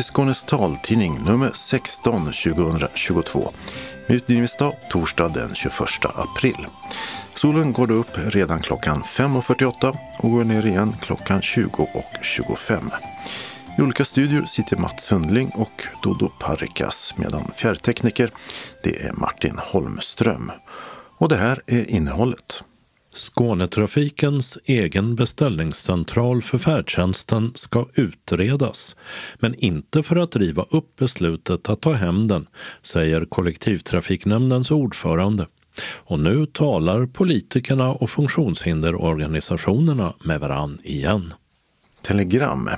Till Skånes taltidning nummer 16 2022 med utgivningsdag torsdag den 21 april. Solen går då upp redan klockan 5.48 och går ner igen klockan 20.25. I olika studior sitter Mats Sundling och Dodo Parikas medan fjärrtekniker det är Martin Holmström. Och det här är innehållet. Skånetrafikens egen beställningscentral för färdtjänsten ska utredas, men inte för att riva upp beslutet att ta hem den, säger kollektivtrafiknämndens ordförande. Och nu talar politikerna och funktionshinderorganisationerna med varann igen. Telegram.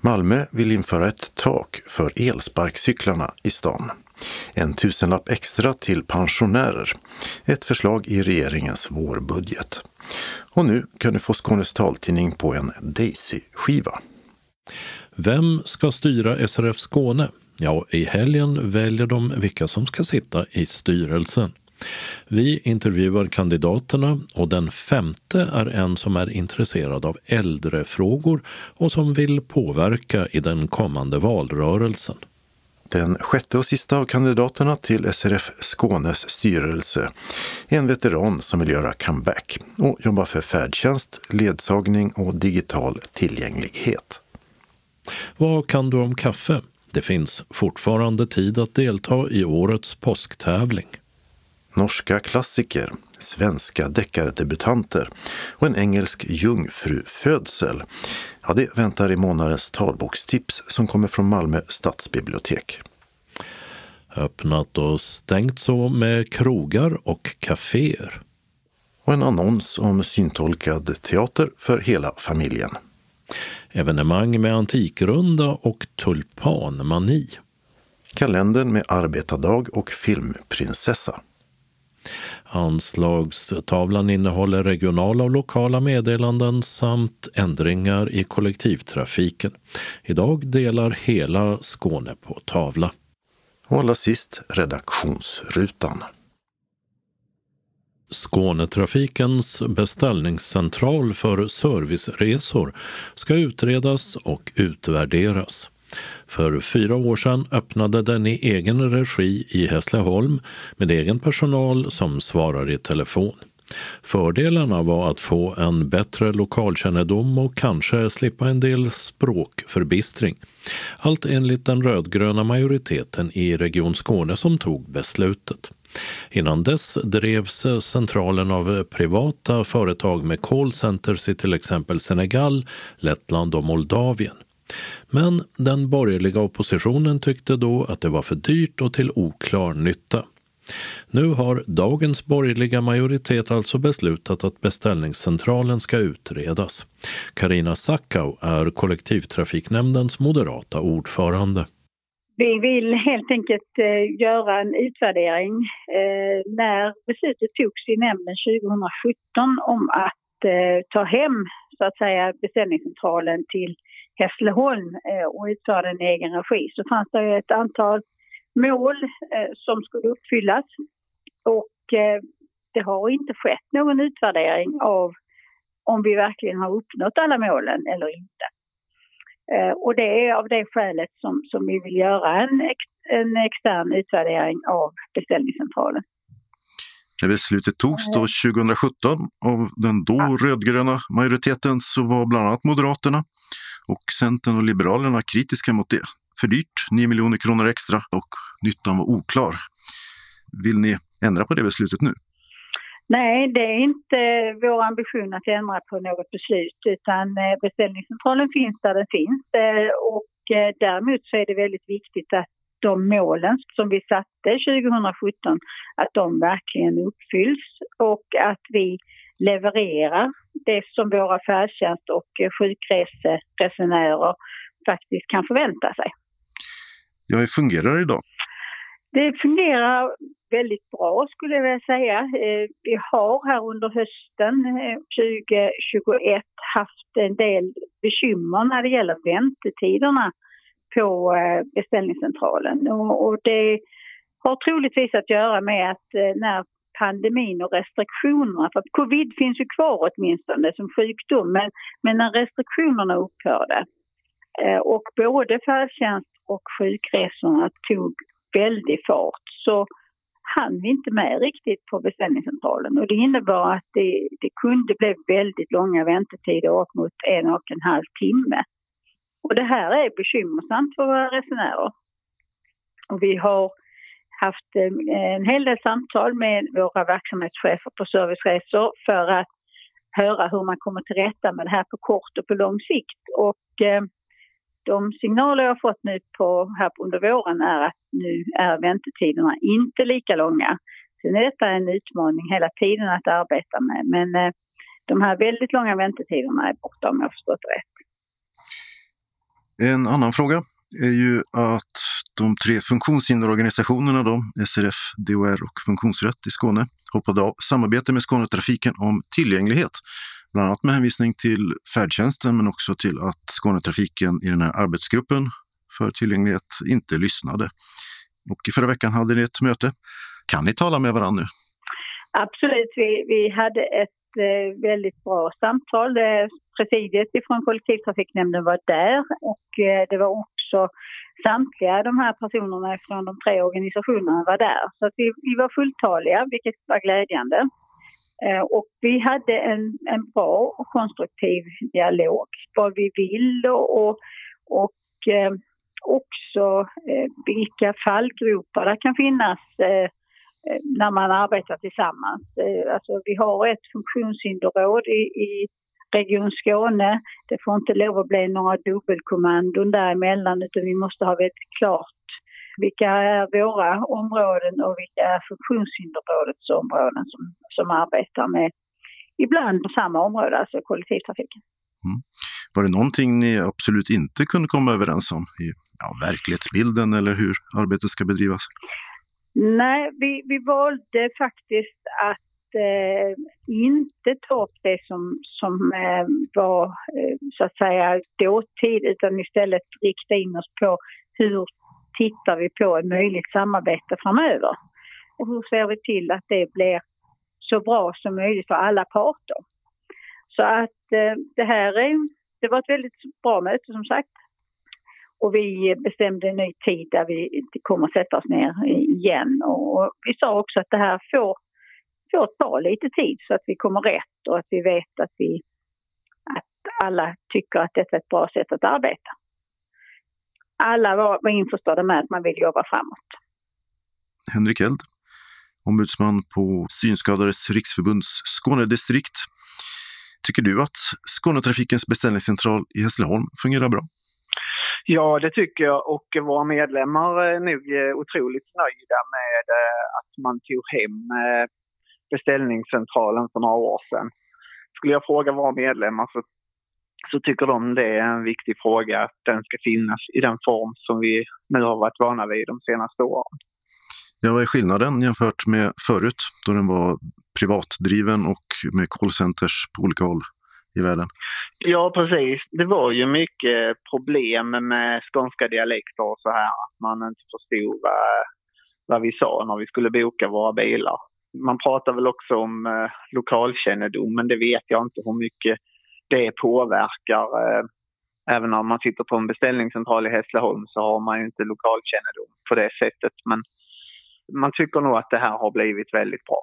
Malmö vill införa ett tak för elsparkcyklarna i stan. En tusenlapp extra till pensionärer. Ett förslag i regeringens vårbudget. Och nu kan du få Skånes taltidning på en Daisy-skiva. Vem ska styra SRF Skåne? Ja, i helgen väljer de vilka som ska sitta i styrelsen. Vi intervjuar kandidaterna och den femte är en som är intresserad av äldrefrågor och som vill påverka i den kommande valrörelsen. Den sjätte och sista av kandidaterna till SRF Skånes styrelse en veteran som vill göra comeback och jobba för färdtjänst, ledsagning och digital tillgänglighet. Vad kan du om kaffe? Det finns fortfarande tid att delta i årets påsktävling. Norska klassiker, svenska deckardebutanter och en engelsk jungfrufödsel Ja, det väntar i månadens talbokstips som kommer från Malmö stadsbibliotek. Öppnat och stängt så med krogar och kaféer. Och en annons om syntolkad teater för hela familjen. Evenemang med antikrunda och tulpanmani. Kalendern med arbetardag och filmprinsessa. Anslagstavlan innehåller regionala och lokala meddelanden samt ändringar i kollektivtrafiken. Idag delar hela Skåne på tavla. Och allra sist redaktionsrutan. Skånetrafikens beställningscentral för serviceresor ska utredas och utvärderas. För fyra år sedan öppnade den i egen regi i Hässleholm med egen personal som svarar i telefon. Fördelarna var att få en bättre lokalkännedom och kanske slippa en del språkförbistring. Allt enligt den rödgröna majoriteten i Region Skåne som tog beslutet. Innan dess drevs centralen av privata företag med callcenters i till exempel Senegal, Lettland och Moldavien. Men den borgerliga oppositionen tyckte då att det var för dyrt och till oklar nytta. Nu har dagens borgerliga majoritet alltså beslutat att beställningscentralen ska utredas. Karina Sackau är kollektivtrafiknämndens moderata ordförande. Vi vill helt enkelt eh, göra en utvärdering. Eh, när beslutet togs i nämnden 2017 om att eh, ta hem så att säga beställningscentralen till Hässleholm eh, och utförde en egen regi så fanns det ett antal mål eh, som skulle uppfyllas. Och eh, det har inte skett någon utvärdering av om vi verkligen har uppnått alla målen eller inte. Och det är av det skälet som, som vi vill göra en, ex, en extern utvärdering av beställningscentralen. När beslutet togs då 2017 av den då rödgröna majoriteten så var bland annat Moderaterna och Centern och Liberalerna kritiska mot det. För dyrt, 9 miljoner kronor extra och nyttan var oklar. Vill ni ändra på det beslutet nu? Nej, det är inte vår ambition att ändra på något beslut utan eh, beställningscentralen finns där den finns eh, och eh, däremot så är det väldigt viktigt att de målen som vi satte 2017 att de verkligen uppfylls och att vi levererar det som våra färdtjänst och sjukreseresenärer faktiskt kan förvänta sig. Ja, hur fungerar det idag? Det fungerar väldigt bra skulle jag vilja säga. Eh, vi har här under hösten 2021 eh, haft en del bekymmer när det gäller väntetiderna på eh, beställningscentralen och det har troligtvis att göra med att när pandemin och restriktionerna. För covid finns ju kvar åtminstone som sjukdom men, men när restriktionerna upphörde eh, och både färdtjänst och sjukresorna tog väldigt fart. Så hann vi inte med riktigt på beställningscentralen och det innebar att det, det kunde bli väldigt långa väntetider upp mot en och en halv timme. Och det här är bekymmersamt för våra resenärer. Och vi har haft eh, en hel del samtal med våra verksamhetschefer på serviceresor för att höra hur man kommer till rätta med det här på kort och på lång sikt. Och eh, de signaler jag fått nu på, här under våren är att nu är väntetiderna inte lika långa. Sen är detta en utmaning hela tiden att arbeta med men eh, de här väldigt långa väntetiderna är borta om jag förstått rätt. En annan fråga är ju att de tre funktionshinderorganisationerna då, SRF, DHR och Funktionsrätt i Skåne hoppade av samarbete med Skånetrafiken om tillgänglighet. Bland annat med hänvisning till färdtjänsten men också till att Skånetrafiken i den här arbetsgruppen för tillgänglighet inte lyssnade. Och i förra veckan hade ni ett möte. Kan ni tala med varandra nu? Absolut, vi, vi hade ett eh, väldigt bra samtal. Presidiet från kollektivtrafiknämnden var där och eh, det var också samtliga de här personerna från de tre organisationerna var där. Så att vi, vi var fulltaliga, vilket var glädjande. Eh, och vi hade en, en bra och konstruktiv dialog, vad vi vill och, och, och eh, också eh, vilka fallgropar det kan finnas eh, eh när man arbetar tillsammans. Eh, alltså, vi har ett funktionshinderråd i, i Region Skåne. Det får inte lov att bli några dubbelkommandon däremellan utan vi måste ha väldigt klart vilka är våra områden och vilka är funktionshinderrådets områden som, som arbetar med ibland på samma område, alltså kollektivtrafiken. Mm. Var det någonting ni absolut inte kunde komma överens om i ja, verklighetsbilden eller hur arbetet ska bedrivas? Nej, vi, vi valde faktiskt att eh, inte ta upp det som, som eh, var eh, så att säga dåtid utan istället rikta in oss på hur tittar vi på ett möjligt samarbete framöver. Och hur ser vi till att det blir så bra som möjligt för alla parter. Så att eh, det här är, det var ett väldigt bra möte som sagt. Och vi bestämde en ny tid där vi kommer att sätta oss ner igen. Och vi sa också att det här får får ta lite tid så att vi kommer rätt och att vi vet att, vi, att alla tycker att detta är ett bra sätt att arbeta. Alla var, var införstådda med att man vill jobba framåt. Henrik Eld, ombudsman på Synskadades riksförbunds Skånedistrikt. Tycker du att Skånetrafikens beställningscentral i Hässleholm fungerar bra? Ja, det tycker jag och våra medlemmar är nog otroligt nöjda med eh, att man tog hem eh, beställningscentralen för några år sedan. Skulle jag fråga våra medlemmar så, så tycker de det är en viktig fråga att den ska finnas i den form som vi nu har varit vana vid de senaste åren. Ja, vad är skillnaden jämfört med förut då den var privatdriven och med callcenters på olika håll i världen? Ja, precis. Det var ju mycket problem med skånska dialekter och så här. Att man inte förstod vad, vad vi sa när vi skulle boka våra bilar. Man pratar väl också om eh, lokalkännedom, men det vet jag inte hur mycket det påverkar. Eh, även om man sitter på en beställningscentral i Hässleholm så har man ju inte lokalkännedom på det sättet. Men man tycker nog att det här har blivit väldigt bra.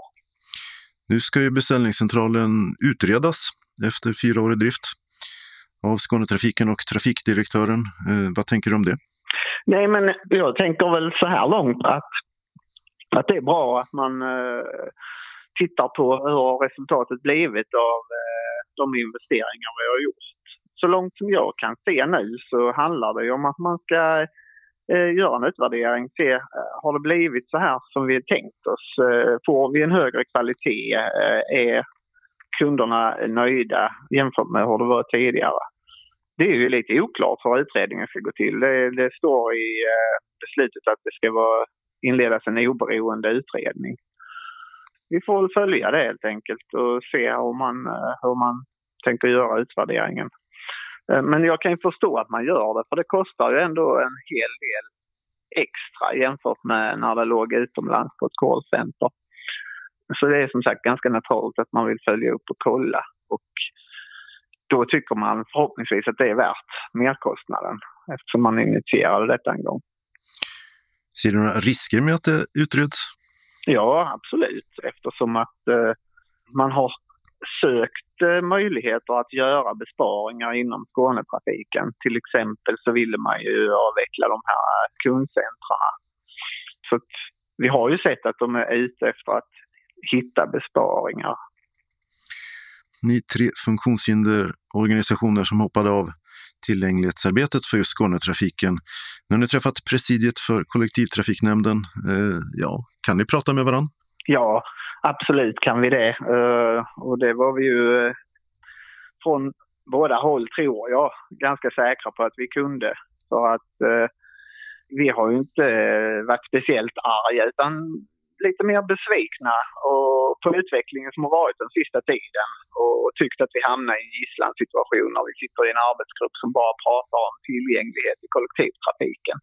Nu ska ju beställningscentralen utredas efter fyra år i drift av Skånetrafiken och trafikdirektören. Eh, vad tänker du om det? Nej, men jag tänker väl så här långt att att det är bra att man eh, tittar på hur resultatet blivit av eh, de investeringar vi har gjort. Så långt som jag kan se nu så handlar det om att man ska eh, göra en utvärdering, se har det blivit så här som vi tänkt oss? Får vi en högre kvalitet? Är kunderna nöjda jämfört med hur det var tidigare? Det är ju lite oklart hur utredningen ska gå till. Det, det står i beslutet att det ska vara inledas en oberoende utredning. Vi får väl följa det helt enkelt och se hur man, eh, hur man tänker göra utvärderingen. Eh, men jag kan ju förstå att man gör det, för det kostar ju ändå en hel del extra jämfört med när det låg utomlands på ett callcenter. Så det är som sagt ganska naturligt att man vill följa upp och kolla. Och då tycker man förhoppningsvis att det är värt merkostnaden eftersom man initierade detta en gång. Ser du några risker med att det utreds? Ja, absolut. Eftersom att eh, man har sökt eh, möjligheter att göra besparingar inom Skånetrafiken. Till exempel så ville man ju avveckla de här kundcentrarna. Så vi har ju sett att de är ute efter att hitta besparingar. Ni tre funktionshinderorganisationer som hoppade av tillgänglighetsarbetet för just Skånetrafiken. Nu har ni träffat presidiet för kollektivtrafiknämnden. Eh, ja, kan ni prata med varandra? Ja, absolut kan vi det. Eh, och det var vi ju eh, från båda håll, tror jag, ganska säkra på att vi kunde. För att eh, vi har ju inte eh, varit speciellt arga utan lite mer besvikna och på utvecklingen som har varit den sista tiden och tyckt att vi hamnar i en gisslansituation när vi sitter i en arbetsgrupp som bara pratar om tillgänglighet i kollektivtrafiken.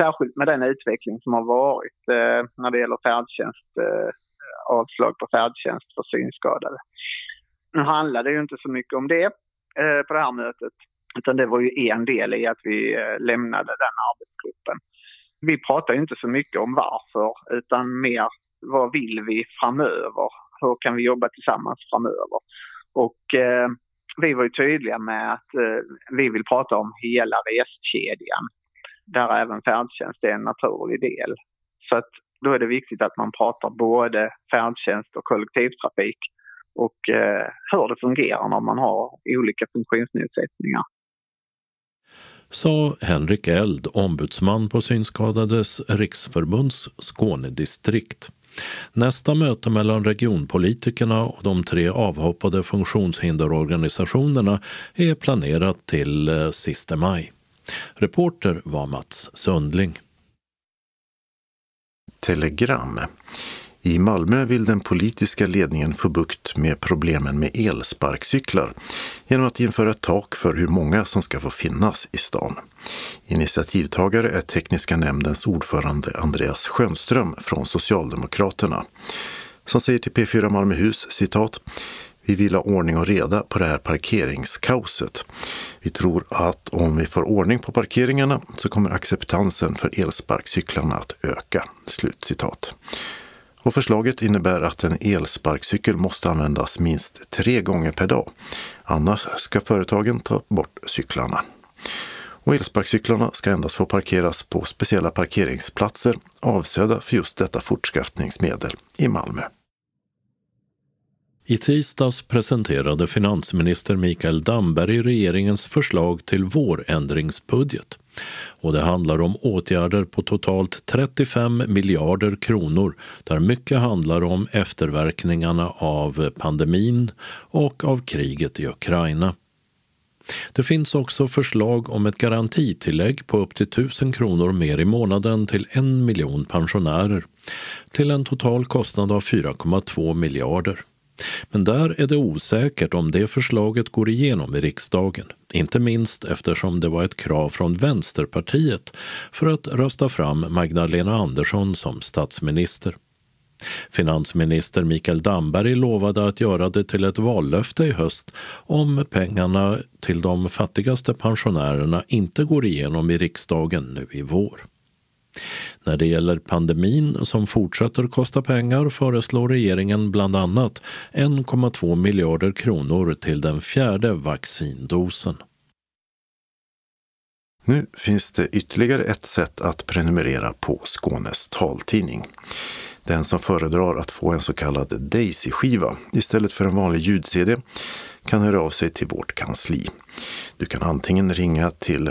Särskilt med den utveckling som har varit eh, när det gäller färdtjänst, eh, avslag på färdtjänst för synskadade. Nu handlade det ju inte så mycket om det eh, på det här mötet utan det var ju en del i att vi eh, lämnade den arbetsgruppen vi pratar inte så mycket om varför utan mer vad vill vi framöver? Hur kan vi jobba tillsammans framöver? Och eh, vi var ju tydliga med att eh, vi vill prata om hela reskedjan där även färdtjänst är en naturlig del. Så att då är det viktigt att man pratar både färdtjänst och kollektivtrafik och eh, hur det fungerar när man har olika funktionsnedsättningar sa Henrik Eld, ombudsman på Synskadades riksförbunds Skånedistrikt. Nästa möte mellan regionpolitikerna och de tre avhoppade funktionshinderorganisationerna är planerat till eh, sista maj. Reporter var Mats Sundling. Telegram. I Malmö vill den politiska ledningen få bukt med problemen med elsparkcyklar genom att införa ett tak för hur många som ska få finnas i stan. Initiativtagare är tekniska nämndens ordförande Andreas Schönström från Socialdemokraterna som säger till P4 Malmöhus citat vi vill ha ordning och reda på det här parkeringskaoset. Vi tror att om vi får ordning på parkeringarna så kommer acceptansen för elsparkcyklarna att öka. Slut citat. Och förslaget innebär att en elsparkcykel måste användas minst tre gånger per dag. Annars ska företagen ta bort cyklarna. Och elsparkcyklarna ska endast få parkeras på speciella parkeringsplatser avsedda för just detta fortskaffningsmedel i Malmö. I tisdags presenterade finansminister Mikael Damberg regeringens förslag till vårändringsbudget. Och det handlar om åtgärder på totalt 35 miljarder kronor där mycket handlar om efterverkningarna av pandemin och av kriget i Ukraina. Det finns också förslag om ett garantitillägg på upp till 1000 kronor mer i månaden till en miljon pensionärer till en total kostnad av 4,2 miljarder. Men där är det osäkert om det förslaget går igenom i riksdagen. Inte minst eftersom det var ett krav från Vänsterpartiet för att rösta fram Magdalena Andersson som statsminister. Finansminister Mikael Damberg lovade att göra det till ett vallöfte i höst om pengarna till de fattigaste pensionärerna inte går igenom i riksdagen nu i vår. När det gäller pandemin som fortsätter kosta pengar föreslår regeringen bland annat 1,2 miljarder kronor till den fjärde vaccindosen. Nu finns det ytterligare ett sätt att prenumerera på Skånes taltidning. Den som föredrar att få en så kallad Daisy-skiva istället för en vanlig ljud-CD kan höra av sig till vårt kansli. Du kan antingen ringa till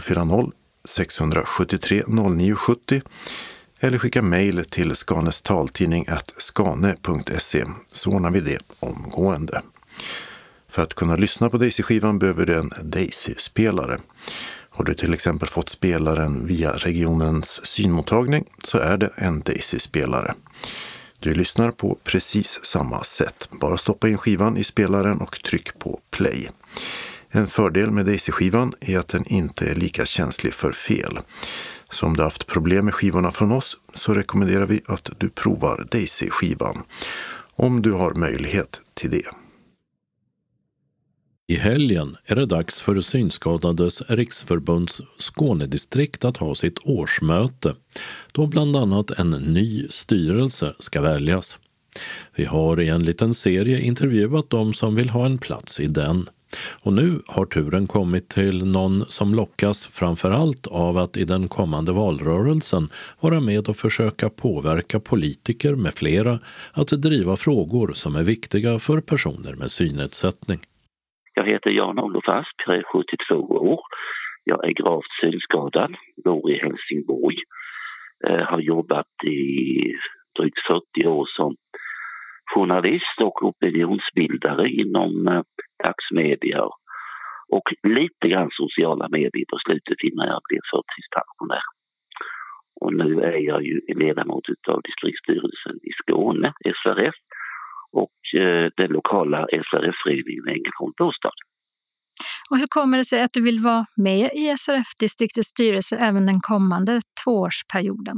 040 673 0970 eller skicka mejl till Skanes taltidning skane.se så ordnar vi det omgående. För att kunna lyssna på Daisy-skivan behöver du en Daisy-spelare. Har du till exempel fått spelaren via regionens synmottagning så är det en Daisy-spelare. Du lyssnar på precis samma sätt. Bara stoppa in skivan i spelaren och tryck på play. En fördel med Daisy-skivan är att den inte är lika känslig för fel. Så om du haft problem med skivorna från oss så rekommenderar vi att du provar Daisy-skivan. Om du har möjlighet till det. I helgen är det dags för Synskadades riksförbunds Skånedistrikt att ha sitt årsmöte då bland annat en ny styrelse ska väljas. Vi har i en liten serie intervjuat de som vill ha en plats i den. Och nu har turen kommit till någon som lockas framför allt av att i den kommande valrörelsen vara med och försöka påverka politiker med flera att driva frågor som är viktiga för personer med synnedsättning. Jag heter Jan-Olof Asp, jag är 72 år. Jag är gravt synskadad, bor i Helsingborg. Jag har jobbat i drygt 40 år som journalist och opinionsbildare inom eh, dagsmedia och lite grann sociala medier på slutet innan jag blev förtidspensionär. Och nu är jag ju ledamot av distriktsstyrelsen i Skåne, SRF, och eh, den lokala SRF-föreningen Ängelholm Bostad. Och hur kommer det sig att du vill vara med i SRF-distriktets styrelse även den kommande tvåårsperioden?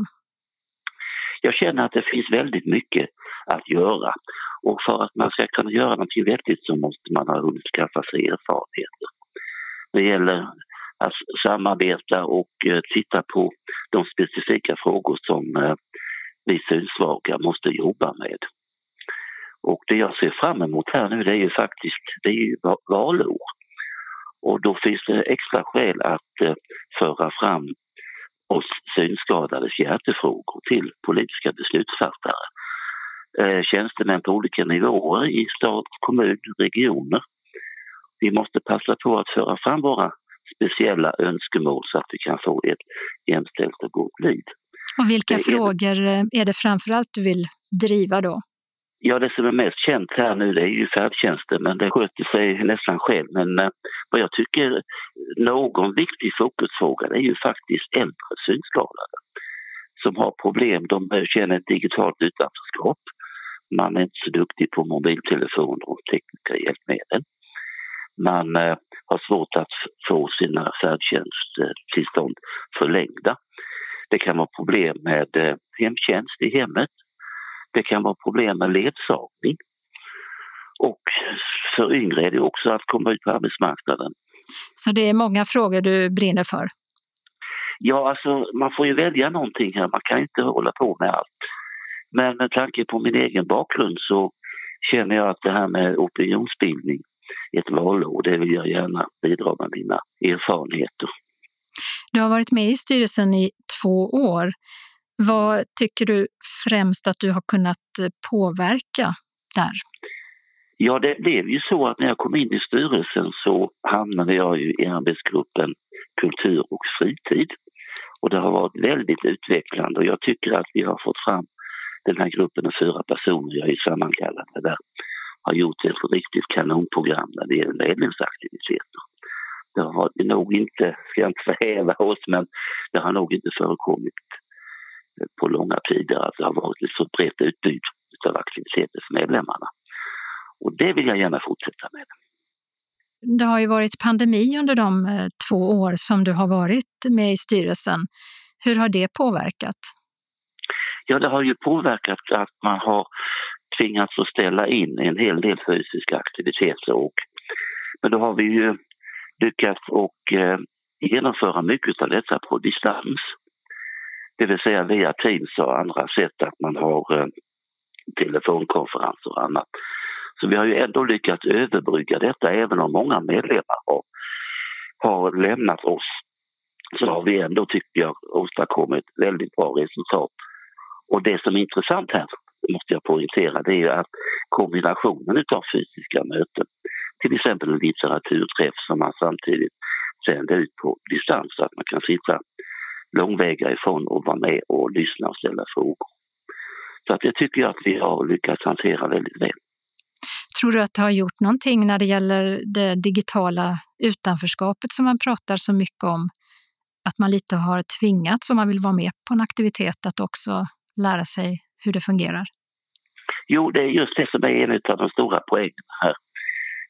Jag känner att det finns väldigt mycket att göra och för att man ska kunna göra någonting vettigt så måste man ha hunnit skaffa sig erfarenheter. Det gäller att samarbeta och eh, titta på de specifika frågor som eh, vi synsvaga måste jobba med. Och det jag ser fram emot här nu det är ju faktiskt det är ju valår. Och då finns det extra skäl att eh, föra fram oss synskadades hjärtefrågor till politiska beslutsfattare. Eh, tjänstemän på olika nivåer i stat, kommun, regioner. Vi måste passa på att föra fram våra speciella önskemål så att vi kan få ett jämställt och gott liv. Och vilka det frågor är det, är det framförallt du vill driva då? Ja, det som är mest känt här nu det är ju färdtjänsten, men det sköter sig nästan själv. Men eh, vad jag tycker någon viktig fokusfråga det är ju faktiskt äldre synskadade som har problem. De känner ett digitalt utanförskap. Man är inte så duktig på mobiltelefoner och tekniska hjälpmedel. Man eh, har svårt att få sina färdtjänsttillstånd förlängda. Det kan vara problem med eh, hemtjänst i hemmet det kan vara problem med ledsagning. Och för yngre är det också att komma ut på arbetsmarknaden. Så det är många frågor du brinner för? Ja, alltså man får ju välja någonting här. Man kan inte hålla på med allt. Men med tanke på min egen bakgrund så känner jag att det här med opinionsbildning ett valår, det vill jag gärna bidra med mina erfarenheter. Du har varit med i styrelsen i två år. Vad tycker du främst att du har kunnat påverka där? Ja, det blev ju så att när jag kom in i styrelsen så hamnade jag ju i arbetsgruppen kultur och fritid. Och det har varit väldigt utvecklande och jag tycker att vi har fått fram den här gruppen av fyra personer, jag är sammankallad med där, har gjort ett riktigt kanonprogram när det gäller medlemsaktiviteter. Det har nog inte, ska jag inte förhäva oss, men det har nog inte förekommit eh, på långa tider. Att det har varit ett så brett utbud av aktiviteter för medlemmarna. Och det vill jag gärna fortsätta med. Det har ju varit pandemi under de eh, två år som du har varit med i styrelsen. Hur har det påverkat? Ja, det har ju påverkat att man har tvingats att ställa in en hel del fysiska aktiviteter. Och, men då har vi ju lyckats och eh, genomföra mycket av detta på distans. Det vill säga via Teams och andra sätt att man har eh, telefonkonferenser och annat. Så vi har ju ändå lyckats överbrygga detta även om många medlemmar har, har lämnat oss. Så har vi ändå, tycker jag, åstadkommit väldigt bra resultat. Och det som är intressant här, måste jag poängtera, det är ju att kombinationen av fysiska möten, till exempel en litteraturträff som man samtidigt sänder ut på distans så att man kan sitta långväga ifrån och vara med och lyssna och ställa frågor. Så att det tycker jag att vi har lyckats hantera väldigt väl. Tror du att det har gjort någonting när det gäller det digitala utanförskapet som man pratar så mycket om? Att man lite har tvingats, om man vill vara med på en aktivitet, att också lära sig hur det fungerar? Jo, det är just det som är en av de stora poängerna här.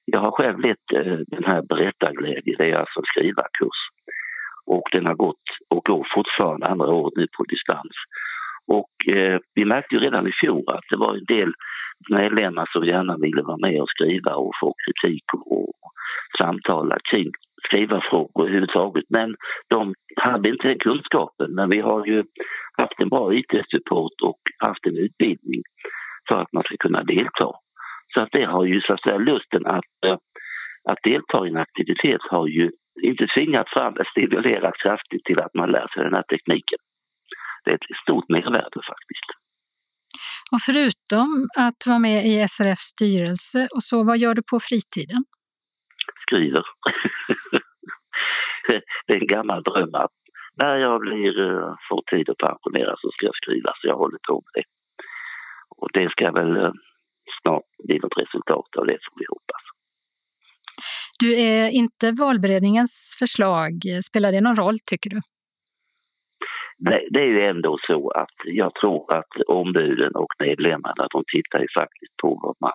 Jag har själv lett eh, den här berättarglädje, det är alltså en skrivarkurs och den har gått och går fortfarande andra året nu på distans. Och eh, vi märkte ju redan i fjol att det var en del medlemmar som gärna ville vara med och skriva och få kritik och, samtala kring skrivarfrågor överhuvudtaget. Men de hade inte den kunskapen. Men vi har ju haft en bra IT-support och haft en utbildning för att man ska kunna delta. Så att det har ju så att säga lusten att, eh, att delta i en aktivitet har ju inte tvingat fram, stimulerat kraftigt till att man lär sig den här tekniken. Det är ett stort mervärde faktiskt. Och förutom att vara med i SRFs styrelse och så, vad gör du på fritiden? Skriver. det är en gammal dröm att när jag blir, eh, får tid att pensionera så ska jag skriva, så jag håller på med det. Och det ska väl eh, snart bli något resultat av det får vi hoppas. Du är inte valberedningens förslag. Spelar det någon roll tycker du? Nej, det är ju ändå så att jag tror att ombuden och medlemmarna de tittar ju faktiskt på vad man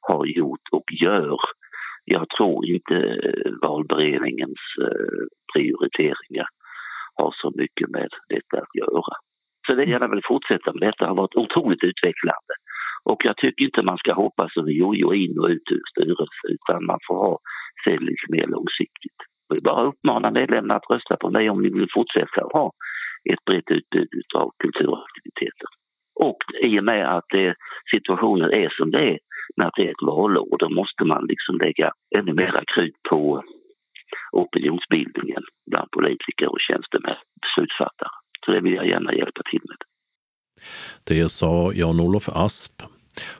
har gjort och gör. Jag tror inte eh, valberedningens eh, prioriteringar har så mycket med detta att göra. Så det gärna vill fortsätta med detta. Det har varit otroligt utvecklande. Och jag tycker inte man ska hoppa som en jojo in och ut ur styrelsen utan man får ha se lite mer långsiktigt. Jag vill bara uppmana medlemmarna att rösta på mig om ni vill fortsätta att ha ett brett utbud av kulturaktiviteter. Och i och med att det, situationen är som det är när det är ett valår, då måste man liksom lägga ännu mera krut på opinionsbildningen bland politiker och tjänstemän, beslutsfattare. Så det vill jag gärna hjälpa till med. Det sa Jan-Olof Asp.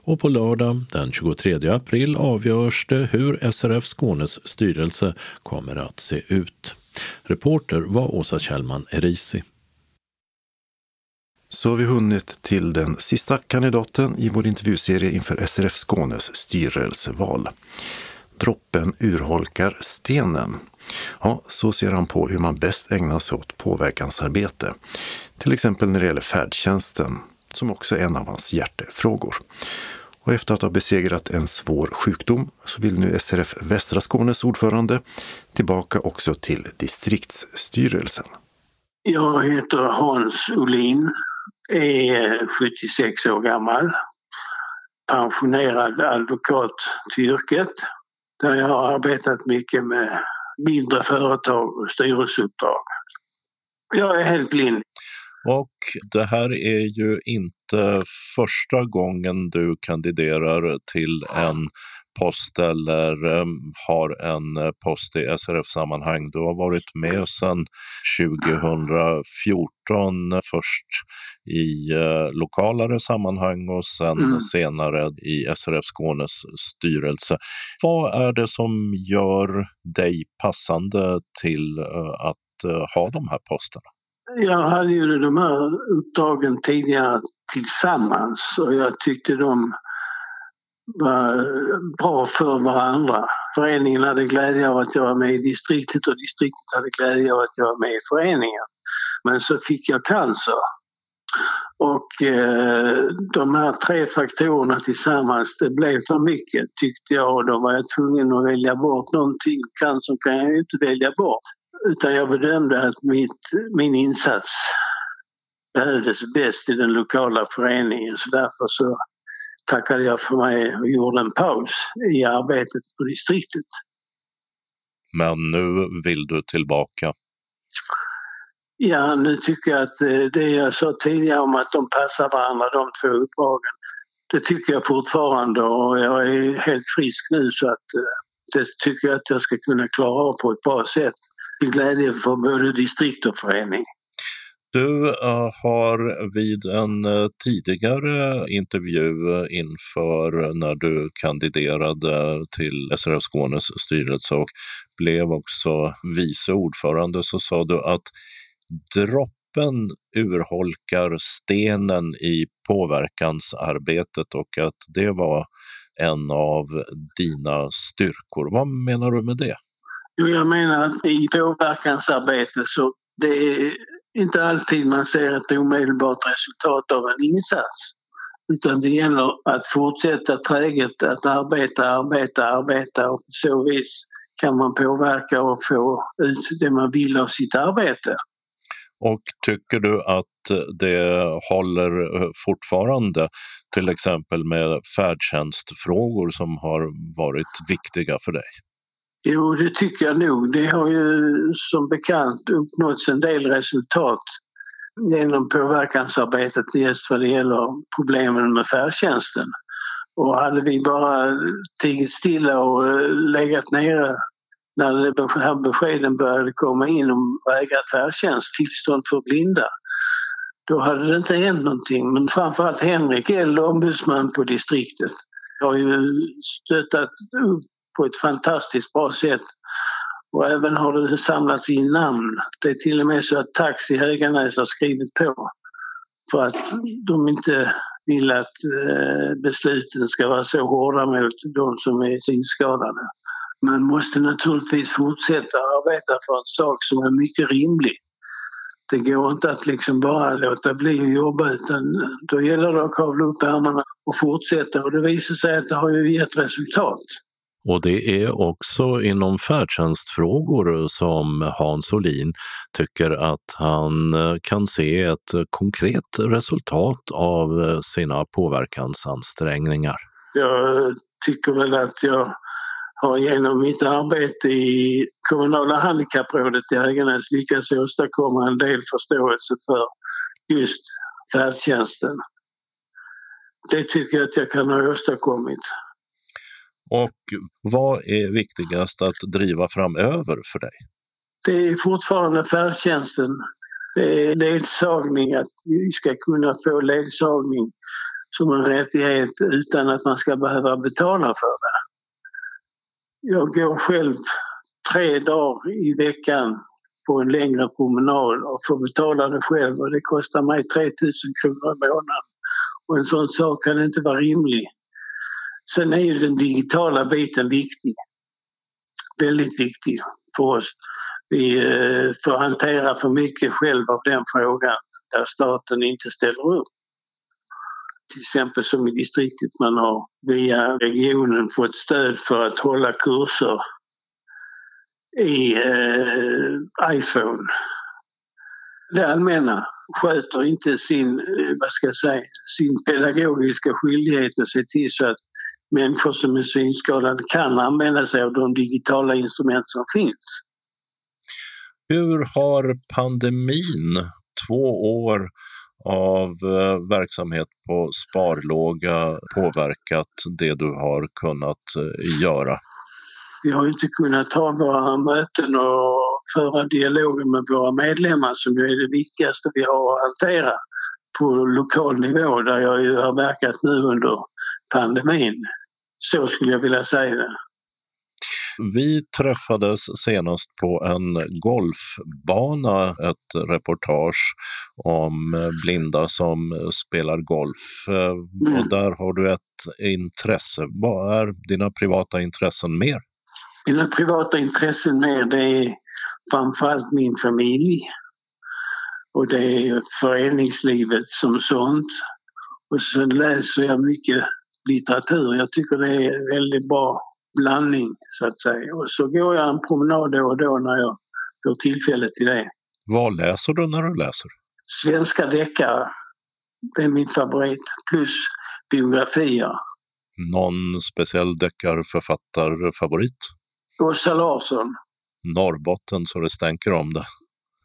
Och på lördag den 23 april avgörs det hur SRF Skånes styrelse kommer att se ut. Reporter var Åsa Kjellman Erisi. Så har vi hunnit till den sista kandidaten i vår intervjuserie inför SRF Skånes styrelseval. Droppen urholkar stenen. Ja, så ser han på hur man bäst ägnar sig åt påverkansarbete. Till exempel när det gäller färdtjänsten, som också är en av hans hjärtefrågor. Och efter att ha besegrat en svår sjukdom så vill nu SRF Västra Skånes ordförande tillbaka också till distriktsstyrelsen. Jag heter Hans Olin, är 76 år gammal, pensionerad advokat till yrket där jag har arbetat mycket med mindre företag och styrelseuppdrag. Jag är helt blind. Och det här är ju inte första gången du kandiderar till en post eller um, har en eh, post i SRF-sammanhang. Du har varit med sedan 2014 först i uh, lokalare sammanhang och sen mm. senare i SRF Skånes styrelse. Vad är det som gör dig passande till uh, att uh, ha de här posterna? Jag hade ju de här uppdragen tidigare tillsammans och jag tyckte de var eh, bra för varandra. Föreningen hade glädje av att jag var med i distriktet och distriktet hade glädje av att jag var med i föreningen. Men så fick jag cancer. Och eh, de här tre faktorerna tillsammans, det blev för mycket tyckte jag och då var jag tvungen att välja bort någonting. Cancern kan jag ju inte välja bort. Utan jag bedömde att mitt, min insats behövdes bäst i den lokala föreningen så därför så tackade jag för mig och gjorde en paus i arbetet på distriktet. Men nu vill du tillbaka? Ja, nu tycker jag att eh, det jag sa tidigare om att de passar varandra, de två uppdragen, det tycker jag fortfarande och jag är helt frisk nu så att eh, det tycker jag att jag ska kunna klara av på ett bra sätt till glädje för både distrikt och förening. Du eh, har vid en eh, tidigare intervju inför eh, när du kandiderade till SRF Skånes styrelse och blev också vice ordförande så sa du att droppen urholkar stenen i påverkansarbetet och att det var en av dina styrkor. Vad menar du med det? Jag menar att i påverkansarbetet så det är inte alltid man ser ett omedelbart resultat av en insats. Utan det gäller att fortsätta träget att arbeta, arbeta, arbeta och på så vis kan man påverka och få ut det man vill av sitt arbete. Och tycker du att det håller eh, fortfarande, till exempel med färdtjänstfrågor som har varit viktiga för dig? Jo, det tycker jag nog. Det har ju som bekant uppnåtts en del resultat genom påverkansarbetet just vad det gäller problemen med färdtjänsten. Och hade vi bara tigit stilla och legat nere när de här beskeden började komma in om vägrad färdtjänst, tillstånd för blinda, då hade det inte hänt någonting. Men framförallt Henrik Eld, ombudsman på distriktet, har ju stöttat upp på ett fantastiskt bra sätt. Och även har det samlats in namn. Det är till och med så att Taxi Höganäs har skrivit på för att de inte vill att eh, besluten ska vara så hårda mot de som är synskadade. Man måste naturligtvis fortsätta arbeta för en sak som är mycket rimlig. Det går inte att liksom bara låta bli att jobba utan då gäller det att kavla upp ärmarna och fortsätta och det visar sig att det har ju gett resultat. Och det är också inom färdtjänstfrågor som Hans Olin tycker att han eh, kan se ett konkret resultat av eh, sina påverkansansträngningar. Jag tycker väl att jag har genom mitt arbete i kommunala handikapprådet i Höganäs lyckats åstadkomma en del förståelse för just färdtjänsten. Det tycker jag att jag kan ha åstadkommit. Och vad är viktigast att driva framöver för dig? Det är fortfarande färdtjänsten. Det är ledsagning, att vi ska kunna få ledsagning som en rättighet utan att man ska behöva betala för det. Jag går själv tre dagar i veckan på en längre promenad och får betala det själv och det kostar mig 3000 kronor i månaden. Och en sån sak kan inte vara rimlig. Sen är ju den digitala biten viktig. Väldigt viktig för oss. Vi eh, får hantera för mycket själv av den frågan där staten inte ställer upp. Till exempel som i distriktet man har via regionen fått stöd för att hålla kurser i eh, iPhone. Det allmänna sköter inte sin, eh, vad ska jag säga, sin pedagogiska skyldighet att se till så att människor som är synskadade kan använda sig av de digitala instrument som finns. Hur har pandemin, två år av eh, verksamhet på sparlåga påverkat det du har kunnat eh, göra? Vi har inte kunnat ha våra möten och föra dialogen med våra medlemmar som ju är det viktigaste vi har att hantera på lokal nivå där jag ju har verkat nu under pandemin. Så skulle jag vilja säga det. Vi träffades senast på en golfbana, ett reportage om blinda som spelar golf. Mm. Och där har du ett intresse. Vad är dina privata intressen mer? Mina privata intressen mer det är framförallt min familj och det är föreningslivet som sånt. Och sen läser jag mycket litteratur. Jag tycker det är en väldigt bra blandning så att säga. Och så går jag en promenad då och då när jag får tillfälle till det. Vad läser du när du läser? Svenska deckare. Det är min favorit. Plus biografier. Någon speciell deckarförfattarfavorit? Åsa Larsson. Norrbotten så det stänker om det.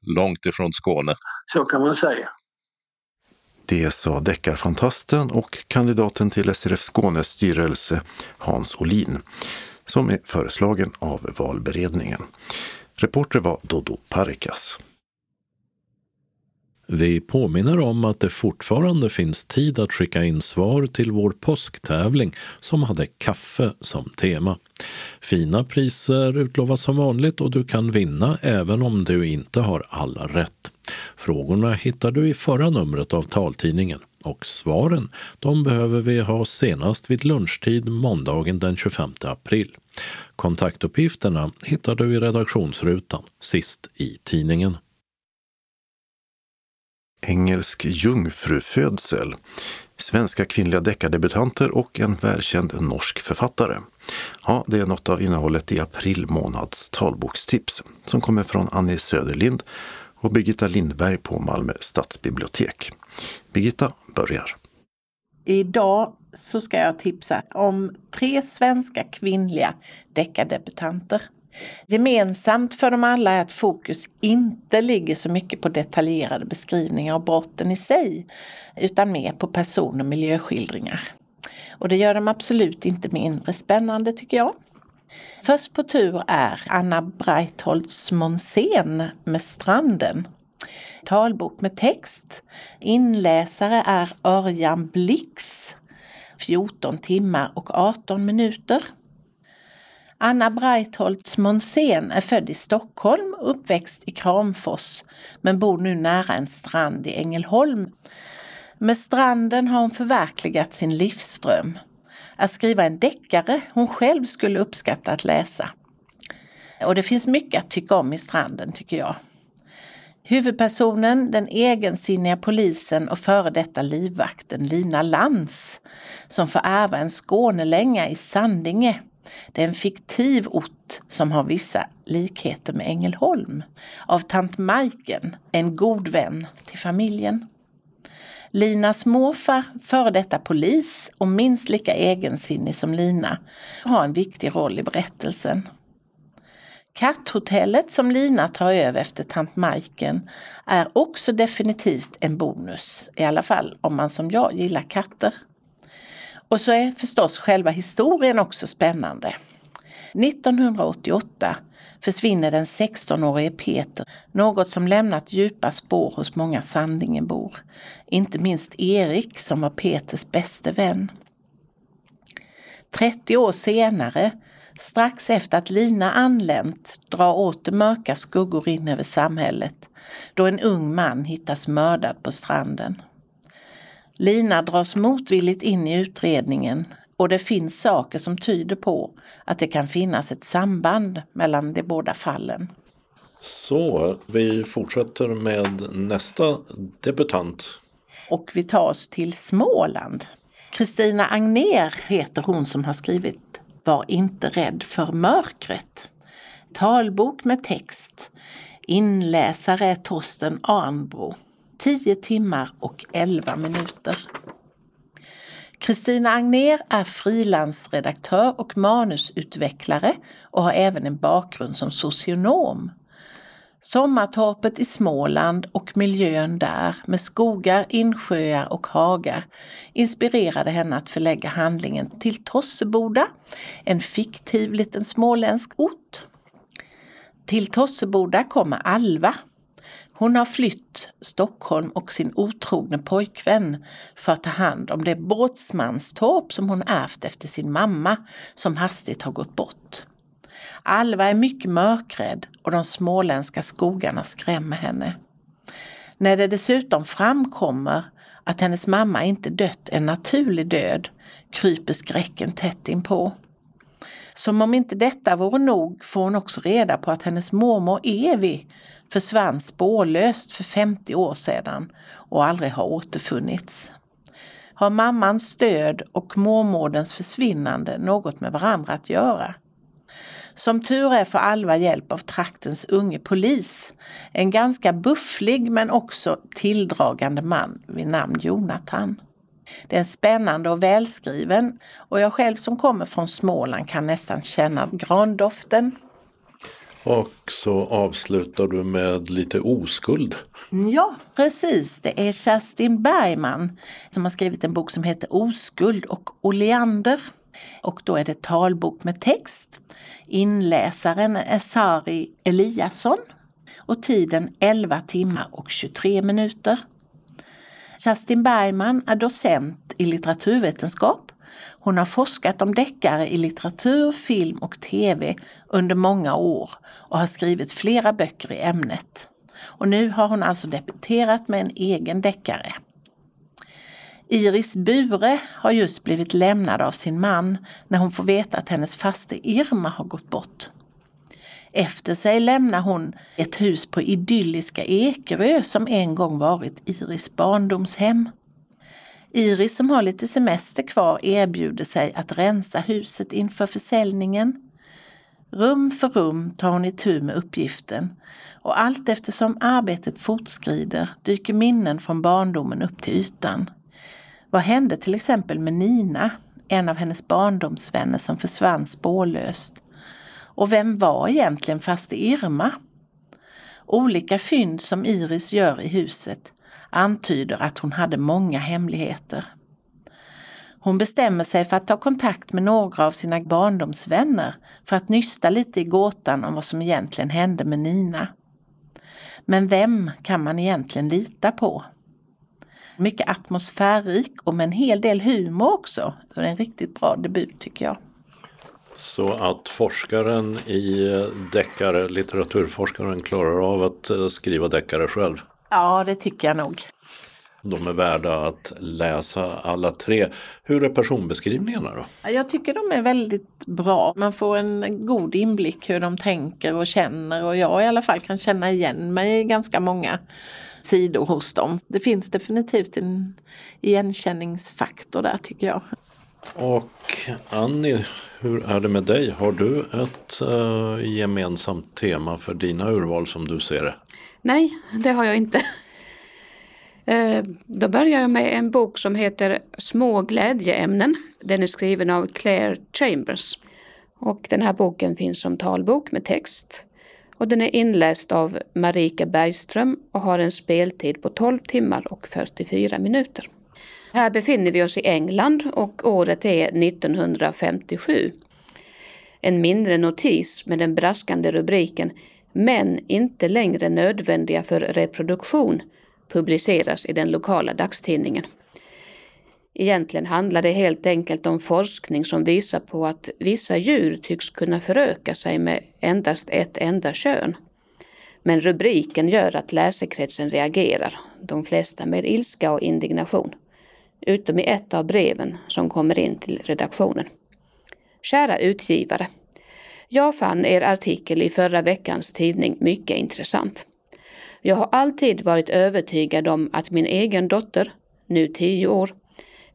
Långt ifrån Skåne. Så kan man säga. Det sa deckarfantasten och kandidaten till SRF Skånes styrelse Hans Olin, som är föreslagen av valberedningen. Reporter var Dodo Parikas. Vi påminner om att det fortfarande finns tid att skicka in svar till vår påsktävling som hade kaffe som tema. Fina priser utlovas som vanligt och du kan vinna även om du inte har alla rätt. Frågorna hittar du i förra numret av taltidningen och svaren de behöver vi ha senast vid lunchtid måndagen den 25 april. Kontaktuppgifterna hittar du i redaktionsrutan sist i tidningen. Engelsk jungfrufödsel, svenska kvinnliga deckardebutanter och en välkänd norsk författare. Ja, det är något av innehållet i april månads talbokstips som kommer från Annie Söderlind och Birgitta Lindberg på Malmö stadsbibliotek. Birgitta börjar. Idag så ska jag tipsa om tre svenska kvinnliga deckardebutanter. Gemensamt för dem alla är att fokus inte ligger så mycket på detaljerade beskrivningar av brotten i sig, utan mer på person och miljöskildringar. Och det gör dem absolut inte mindre spännande tycker jag. Först på tur är Anna Breitholtz Monsén med Stranden. Talbok med text. Inläsare är Örjan Blix. 14 timmar och 18 minuter. Anna Breitholtz Monsén är född i Stockholm och uppväxt i Kramfors men bor nu nära en strand i Ängelholm. Med stranden har hon förverkligat sin livsdröm. Att skriva en deckare hon själv skulle uppskatta att läsa. Och det finns mycket att tycka om i Stranden tycker jag. Huvudpersonen, den egensinniga polisen och före detta livvakten Lina Lantz, som får ärva en Skånelänga i Sandinge. Det är en fiktiv ort som har vissa likheter med Ängelholm. Av tant Majken, en god vän till familjen. Linas morfar, före detta polis och minst lika egensinnig som Lina, har en viktig roll i berättelsen. Katthotellet som Lina tar över efter tant Majken är också definitivt en bonus, i alla fall om man som jag gillar katter. Och så är förstås själva historien också spännande. 1988 försvinner den 16-årige Peter, något som lämnat djupa spår hos många Sandingenbor. Inte minst Erik som var Peters bäste vän. 30 år senare, strax efter att Lina anlänt, drar åter mörka skuggor in över samhället då en ung man hittas mördad på stranden. Lina dras motvilligt in i utredningen och det finns saker som tyder på att det kan finnas ett samband mellan de båda fallen. Så, vi fortsätter med nästa debutant. Och vi tar oss till Småland. Kristina Agner heter hon som har skrivit Var inte rädd för mörkret. Talbok med text. Inläsare är Torsten Arnbro. 10 timmar och 11 minuter. Kristina Agner är frilansredaktör och manusutvecklare och har även en bakgrund som socionom. Sommartorpet i Småland och miljön där med skogar, insjöar och hagar inspirerade henne att förlägga handlingen till Tosseboda, en fiktiv liten småländsk ort. Till Tosseboda kommer Alva, hon har flytt Stockholm och sin otrogne pojkvän för att ta hand om det båtsmanstorp som hon ärvt efter sin mamma som hastigt har gått bort. Alva är mycket mörkrädd och de småländska skogarna skrämmer henne. När det dessutom framkommer att hennes mamma inte dött en naturlig död kryper skräcken tätt inpå. Som om inte detta vore nog får hon också reda på att hennes mormor Evi försvann spårlöst för 50 år sedan och aldrig har återfunnits. Har mammans död och mormodens försvinnande något med varandra att göra? Som tur är får Alva hjälp av traktens unge polis. En ganska bufflig men också tilldragande man vid namn Jonathan. Det är en spännande och välskriven och jag själv som kommer från Småland kan nästan känna grandoften och så avslutar du med lite oskuld. Ja, precis. Det är Kerstin Bergman som har skrivit en bok som heter Oskuld och oleander. Och då är det talbok med text. Inläsaren är Sari Eliasson och tiden 11 timmar och 23 minuter. Kerstin Bergman är docent i litteraturvetenskap hon har forskat om deckare i litteratur, film och tv under många år och har skrivit flera böcker i ämnet. Och nu har hon alltså debuterat med en egen deckare. Iris Bure har just blivit lämnad av sin man när hon får veta att hennes faste Irma har gått bort. Efter sig lämnar hon ett hus på idylliska Ekerö som en gång varit Iris barndomshem. Iris som har lite semester kvar erbjuder sig att rensa huset inför försäljningen. Rum för rum tar hon itu med uppgiften och allt eftersom arbetet fortskrider dyker minnen från barndomen upp till ytan. Vad hände till exempel med Nina, en av hennes barndomsvänner som försvann spårlöst? Och vem var egentligen faste Irma? Olika fynd som Iris gör i huset antyder att hon hade många hemligheter. Hon bestämmer sig för att ta kontakt med några av sina barndomsvänner för att nysta lite i gåtan om vad som egentligen hände med Nina. Men vem kan man egentligen lita på? Mycket atmosfärrik och med en hel del humor också. Så det är en riktigt bra debut tycker jag. Så att forskaren i deckare, litteraturforskaren klarar av att eh, skriva deckare själv? Ja, det tycker jag nog. De är värda att läsa alla tre. Hur är personbeskrivningarna då? Jag tycker de är väldigt bra. Man får en god inblick hur de tänker och känner och jag i alla fall kan känna igen mig i ganska många sidor hos dem. Det finns definitivt en igenkänningsfaktor där tycker jag. Och Annie, hur är det med dig? Har du ett uh, gemensamt tema för dina urval som du ser det? Nej, det har jag inte. Eh, då börjar jag med en bok som heter Små glädjeämnen. Den är skriven av Claire Chambers. Och den här boken finns som talbok med text. Och den är inläst av Marika Bergström och har en speltid på 12 timmar och 44 minuter. Här befinner vi oss i England och året är 1957. En mindre notis med den braskande rubriken men inte längre nödvändiga för reproduktion publiceras i den lokala dagstidningen. Egentligen handlar det helt enkelt om forskning som visar på att vissa djur tycks kunna föröka sig med endast ett enda kön. Men rubriken gör att läsekretsen reagerar, de flesta med ilska och indignation utom i ett av breven som kommer in till redaktionen. Kära utgivare. Jag fann er artikel i förra veckans tidning mycket intressant. Jag har alltid varit övertygad om att min egen dotter, nu tio år,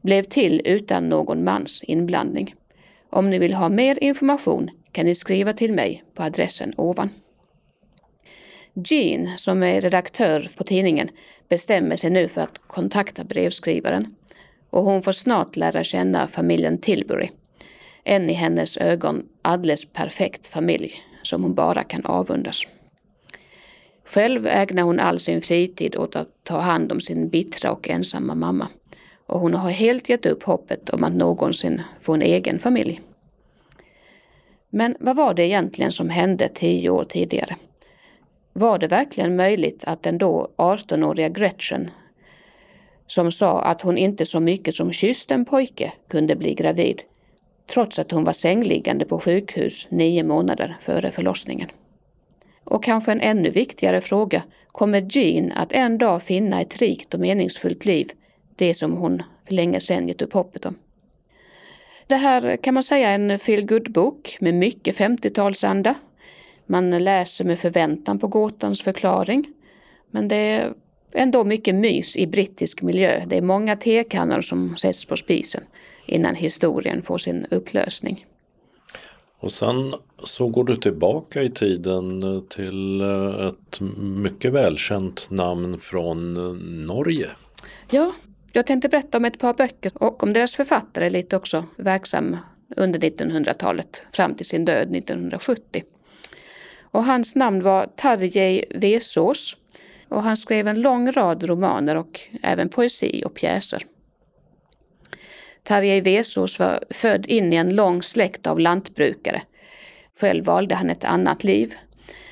blev till utan någon mans inblandning. Om ni vill ha mer information kan ni skriva till mig på adressen ovan. Jean, som är redaktör på tidningen, bestämmer sig nu för att kontakta brevskrivaren och hon får snart lära känna familjen Tilbury. En i hennes ögon alldeles perfekt familj som hon bara kan avundas. Själv ägnar hon all sin fritid åt att ta hand om sin bittra och ensamma mamma. Och hon har helt gett upp hoppet om att någonsin få en egen familj. Men vad var det egentligen som hände tio år tidigare? Var det verkligen möjligt att den då 18-åriga Gretchen som sa att hon inte så mycket som kysste en pojke kunde bli gravid, trots att hon var sängliggande på sjukhus nio månader före förlossningen. Och kanske en ännu viktigare fråga, kommer Jean att en dag finna ett rikt och meningsfullt liv, det som hon för länge sedan gett upp hoppet om? Det här kan man säga är en feel bok med mycket 50-talsanda. Man läser med förväntan på gåtans förklaring. Men det är ändå mycket mys i brittisk miljö. Det är många tekannor som sätts på spisen innan historien får sin upplösning. Och sen så går du tillbaka i tiden till eh, ett mycket välkänt namn från eh, Norge. Ja, jag tänkte berätta om ett par böcker och om deras författare lite också verksam under 1900-talet fram till sin död 1970. Och hans namn var Tarjei Vesaas och han skrev en lång rad romaner och även poesi och pjäser. Tarjei Vesaas var född in i en lång släkt av lantbrukare. Själv valde han ett annat liv.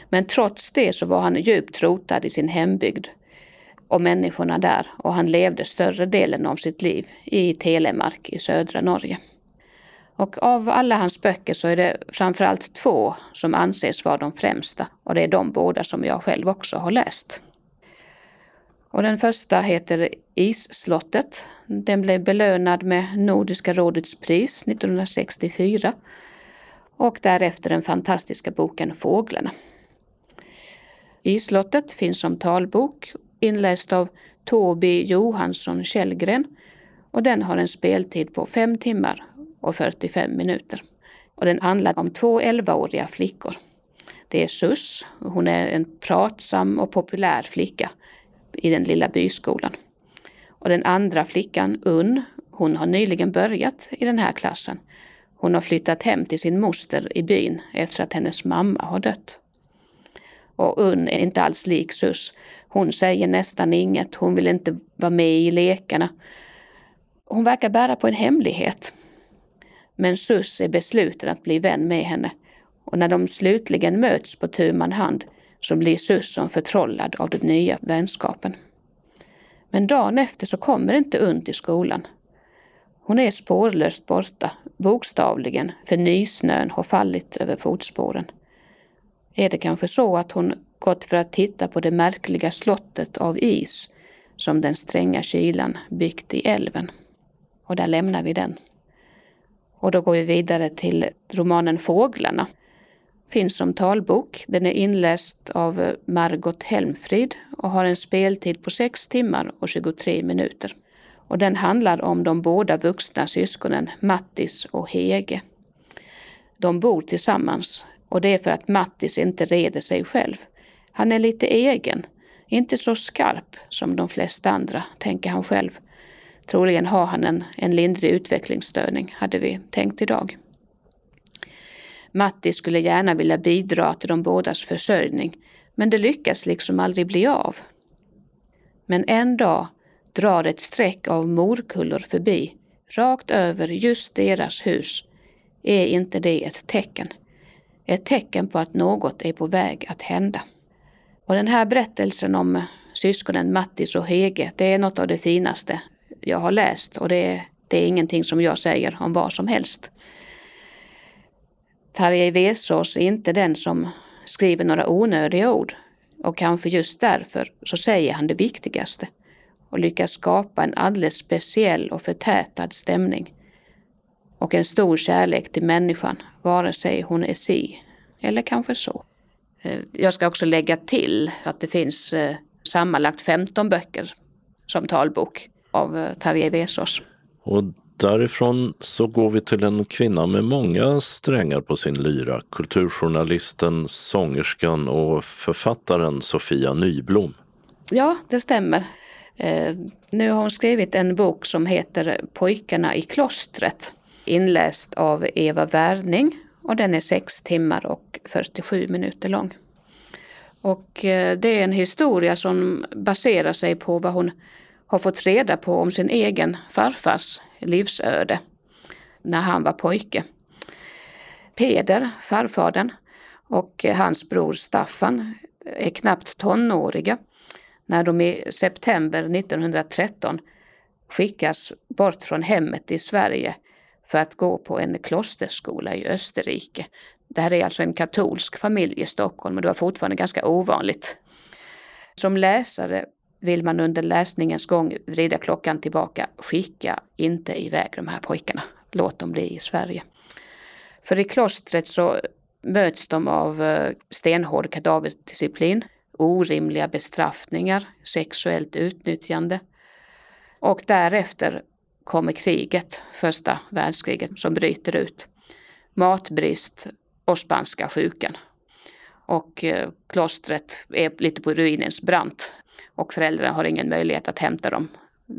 Men trots det så var han djupt rotad i sin hembygd och människorna där och han levde större delen av sitt liv i Telemark i södra Norge. Och av alla hans böcker så är det framförallt två som anses vara de främsta och det är de båda som jag själv också har läst. Och den första heter Isslottet. Den blev belönad med Nordiska rådets pris 1964 och därefter den fantastiska boken Fåglarna. Isslottet finns som talbok inläst av Toby Johansson Källgren och den har en speltid på 5 timmar och 45 minuter. Och den handlar om två 11-åriga flickor. Det är Sus, hon är en pratsam och populär flicka i den lilla byskolan. Och den andra flickan, Unn, hon har nyligen börjat i den här klassen. Hon har flyttat hem till sin moster i byn efter att hennes mamma har dött. Och Unn är inte alls lik Sus. Hon säger nästan inget, hon vill inte vara med i lekarna. Hon verkar bära på en hemlighet. Men Sus är besluten att bli vän med henne. Och när de slutligen möts på tu man hand så blir Susson förtrollad av den nya vänskapen. Men dagen efter så kommer inte Unn till skolan. Hon är spårlöst borta, bokstavligen, för nysnön har fallit över fotspåren. Är det kanske så att hon gått för att titta på det märkliga slottet av is som den stränga kylan byggt i älven? Och där lämnar vi den. Och då går vi vidare till romanen Fåglarna. Finns som talbok. Den är inläst av eh, Margot Helmfrid och har en speltid på 6 timmar och 23 minuter. Och den handlar om de båda vuxna syskonen Mattis och Hege. De bor tillsammans och det är för att Mattis inte reder sig själv. Han är lite egen, inte så skarp som de flesta andra, tänker han själv. Troligen har han en, en lindrig utvecklingsstörning, hade vi tänkt idag. Matti skulle gärna vilja bidra till de bådas försörjning, men det lyckas liksom aldrig bli av. Men en dag drar ett streck av morkullor förbi, rakt över just deras hus. Är inte det ett tecken? Ett tecken på att något är på väg att hända. Och den här berättelsen om syskonen Mattis och Hege, det är något av det finaste jag har läst och det är, det är ingenting som jag säger om vad som helst. Tarjei Vesaas är inte den som skriver några onödiga ord och kanske just därför så säger han det viktigaste och lyckas skapa en alldeles speciell och förtätad stämning och en stor kärlek till människan, vare sig hon är si eller kanske så. Eh, jag ska också lägga till att det finns eh, sammanlagt 15 böcker som talbok av eh, Tarjei Vesaas. Och därifrån så går vi till en kvinna med många strängar på sin lyra. Kulturjournalisten, sångerskan och författaren Sofia Nyblom. Ja, det stämmer. Eh, nu har hon skrivit en bok som heter Pojkarna i klostret. Inläst av Eva Wärning och den är 6 timmar och 47 minuter lång. Och eh, det är en historia som baserar sig på vad hon har fått reda på om sin egen farfars livsöde när han var pojke. Peder, farfadern, och eh, hans bror Staffan är knappt tonåriga när de i september 1913 skickas bort från hemmet i Sverige för att gå på en klosterskola i Österrike. Det här är alltså en katolsk familj i Stockholm och det var fortfarande ganska ovanligt. Som läsare vill man under läsningens gång vrida klockan tillbaka. Skicka inte iväg de här pojkarna. Låt dem bli i Sverige. För i klostret så möts de av eh, stenhård kadaverdisciplin, orimliga bestraffningar, sexuellt utnyttjande. Och därefter kommer kriget, första världskriget, som bryter ut. Matbrist och spanska sjukan. Och eh, klostret är lite på ruinens brant och föräldrarna har ingen möjlighet att hämta dem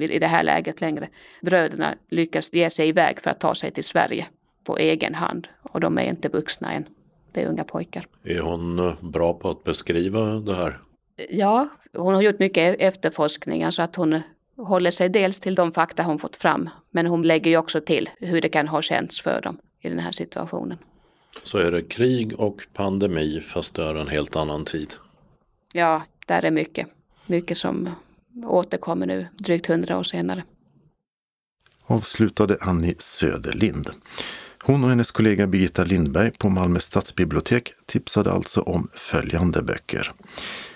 i det här läget längre. Bröderna lyckas ge sig iväg för att ta sig till Sverige på egen hand och de är inte vuxna än. Det är unga pojkar. Är hon eh, bra på att beskriva det här? Ja, hon har gjort mycket e- efterforskningar så att hon håller sig dels till de fakta hon fått fram men hon lägger ju också till hur det kan ha känts för dem i den här situationen. Så är det krig och pandemi fast det är en helt annan tid? Ja, där är mycket mycket som återkommer nu drygt hundra år senare. Avslutade Annie Söderlind. Hon och hennes kollega Birgitta Lindberg på Malmö stadsbibliotek tipsade alltså om följande böcker.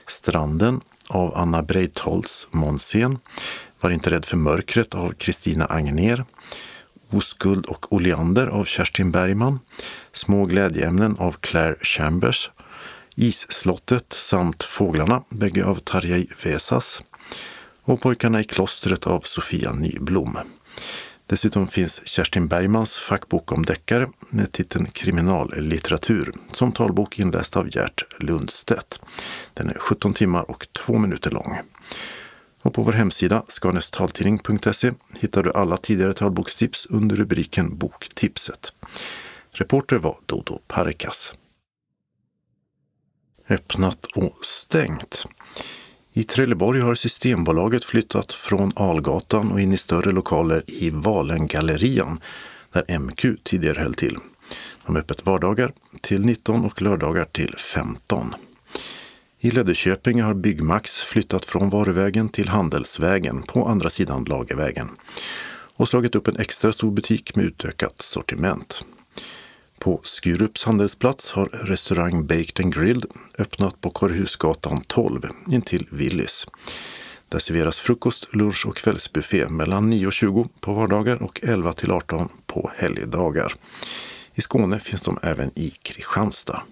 Stranden av Anna Breitholtz Månsén, Var inte rädd för mörkret av Kristina Agner, Oskuld och Oleander av Kerstin Bergman, Små glädjeämnen av Claire Chambers Isslottet samt Fåglarna, bägge av Tarjei Vesas och Pojkarna i klostret av Sofia Nyblom. Dessutom finns Kerstin Bergmans fackbok om deckare med titeln Kriminallitteratur som talbok inläst av Gert Lundstedt. Den är 17 timmar och 2 minuter lång. Och på vår hemsida skanestaltidning.se hittar du alla tidigare talbokstips under rubriken Boktipset. Reporter var Dodo Parikas. Öppnat och stängt. I Trelleborg har Systembolaget flyttat från Algatan och in i större lokaler i Valengallerian där MQ tidigare höll till. De har öppet vardagar till 19 och lördagar till 15. I Löddeköping har Byggmax flyttat från Varuvägen till Handelsvägen på andra sidan Lagervägen och slagit upp en extra stor butik med utökat sortiment. På Skurups handelsplats har restaurang Baked and Grilled öppnat på Korrhusgatan 12 intill Willys. Där serveras frukost, lunch och kvällsbuffé mellan 9.20 på vardagar och 11 till 18 på helgdagar. I Skåne finns de även i Kristianstad.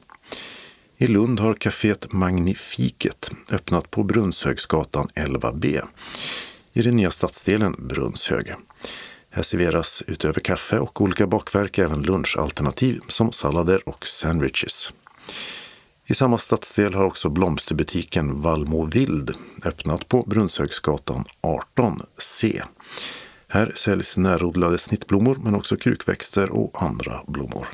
I Lund har kaféet Magnifiket öppnat på Brunnshögsgatan 11B i den nya stadsdelen Brunnshög. Här serveras utöver kaffe och olika bakverk även lunchalternativ som sallader och sandwiches. I samma stadsdel har också blomsterbutiken Valmo Vild öppnat på Brunnshögsgatan 18C. Här säljs närodlade snittblommor men också krukväxter och andra blommor.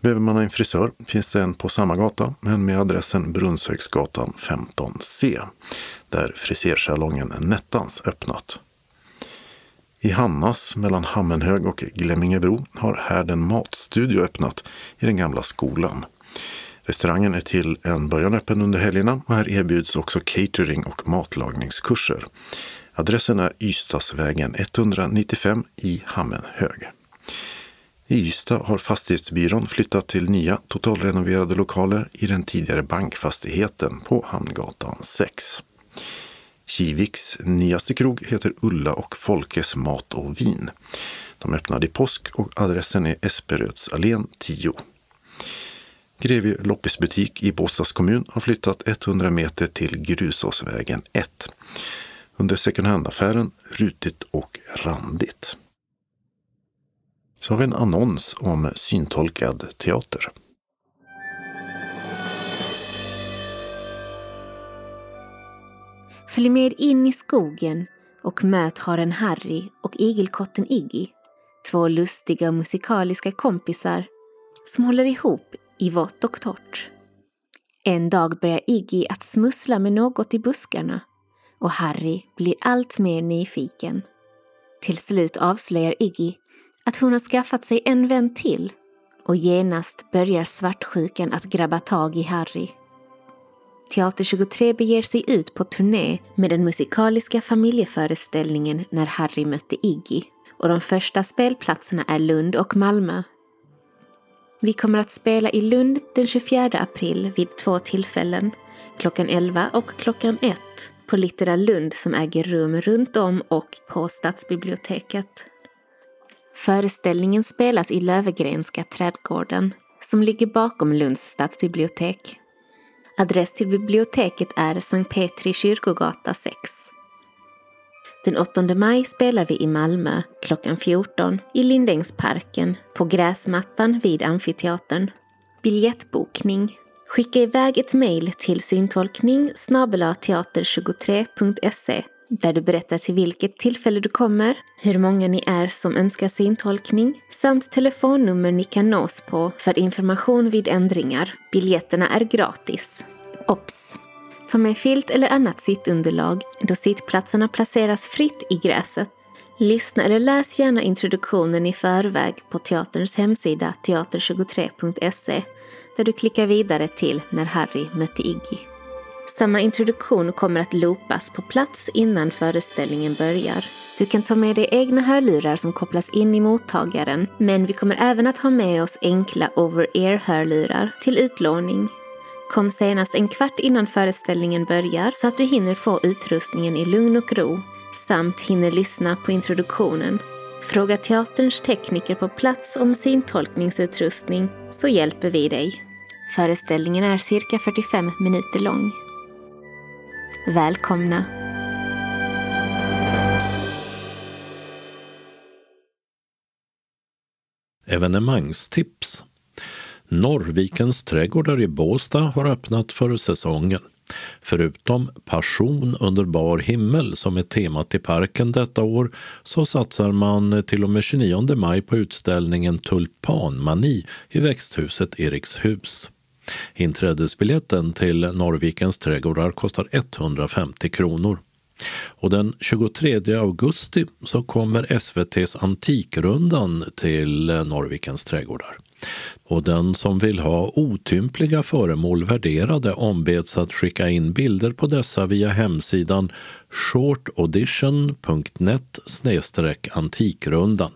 Behöver man en frisör finns det en på samma gata men med adressen Brunnshögsgatan 15C där frisersalongen Nettans öppnat. I Hannas mellan Hammenhög och Glemmingebro har Härden matstudio öppnat i den gamla skolan. Restaurangen är till en början öppen under helgerna och här erbjuds också catering och matlagningskurser. Adressen är Ystadsvägen 195 i Hammenhög. I Ystad har fastighetsbyrån flyttat till nya totalrenoverade lokaler i den tidigare bankfastigheten på Hamngatan 6. Kiviks nyaste krog heter Ulla och Folkes mat och vin. De öppnade i påsk och adressen är Esperödsallén 10. Grevie loppisbutik i Båstads kommun har flyttat 100 meter till Grusåsvägen 1. Under second hand-affären Rutigt och randigt. Så har vi en annons om syntolkad teater. Följ med in i skogen och möt haren Harry och igelkotten Iggy. Två lustiga och musikaliska kompisar som håller ihop i vått och torrt. En dag börjar Iggy att smussla med något i buskarna och Harry blir allt mer nyfiken. Till slut avslöjar Iggy att hon har skaffat sig en vän till och genast börjar svartsjukan att grabba tag i Harry. Teater 23 beger sig ut på turné med den musikaliska familjeföreställningen När Harry mötte Iggy och de första spelplatserna är Lund och Malmö. Vi kommer att spela i Lund den 24 april vid två tillfällen, klockan 11 och klockan 1 på Littera Lund som äger rum runt om och på Stadsbiblioteket. Föreställningen spelas i Lövegrenska trädgården som ligger bakom Lunds stadsbibliotek. Adress till biblioteket är Sankt Petri kyrkogata 6. Den 8 maj spelar vi i Malmö klockan 14 i Lindängsparken på gräsmattan vid Amfiteatern. Biljettbokning. Skicka iväg ett mejl till syntolkning teater23.se där du berättar till vilket tillfälle du kommer, hur många ni är som önskar syntolkning samt telefonnummer ni kan nås på för information vid ändringar. Biljetterna är gratis. OBS! Ta med filt eller annat sittunderlag då sittplatserna placeras fritt i gräset. Lyssna eller läs gärna introduktionen i förväg på teaterns hemsida teater23.se där du klickar vidare till När Harry mötte Iggy. Samma introduktion kommer att loopas på plats innan föreställningen börjar. Du kan ta med dig egna hörlurar som kopplas in i mottagaren, men vi kommer även att ha med oss enkla over-ear-hörlurar till utlåning. Kom senast en kvart innan föreställningen börjar så att du hinner få utrustningen i lugn och ro, samt hinner lyssna på introduktionen. Fråga teaterns tekniker på plats om syntolkningsutrustning så hjälper vi dig. Föreställningen är cirka 45 minuter lång. Välkomna! Evenemangstips Norrvikens trädgårdar i Båstad har öppnat för säsongen. Förutom Passion under bar himmel som är temat i parken detta år så satsar man till och med 29 maj på utställningen Tulpanmani i växthuset Erikshus. Inträdesbiljetten till Norrvikens trädgårdar kostar 150 kronor. Och den 23 augusti så kommer SVTs Antikrundan till Norrvikens trädgårdar. Och den som vill ha otympliga föremål värderade ombeds att skicka in bilder på dessa via hemsidan shortaudition.net antikrundan.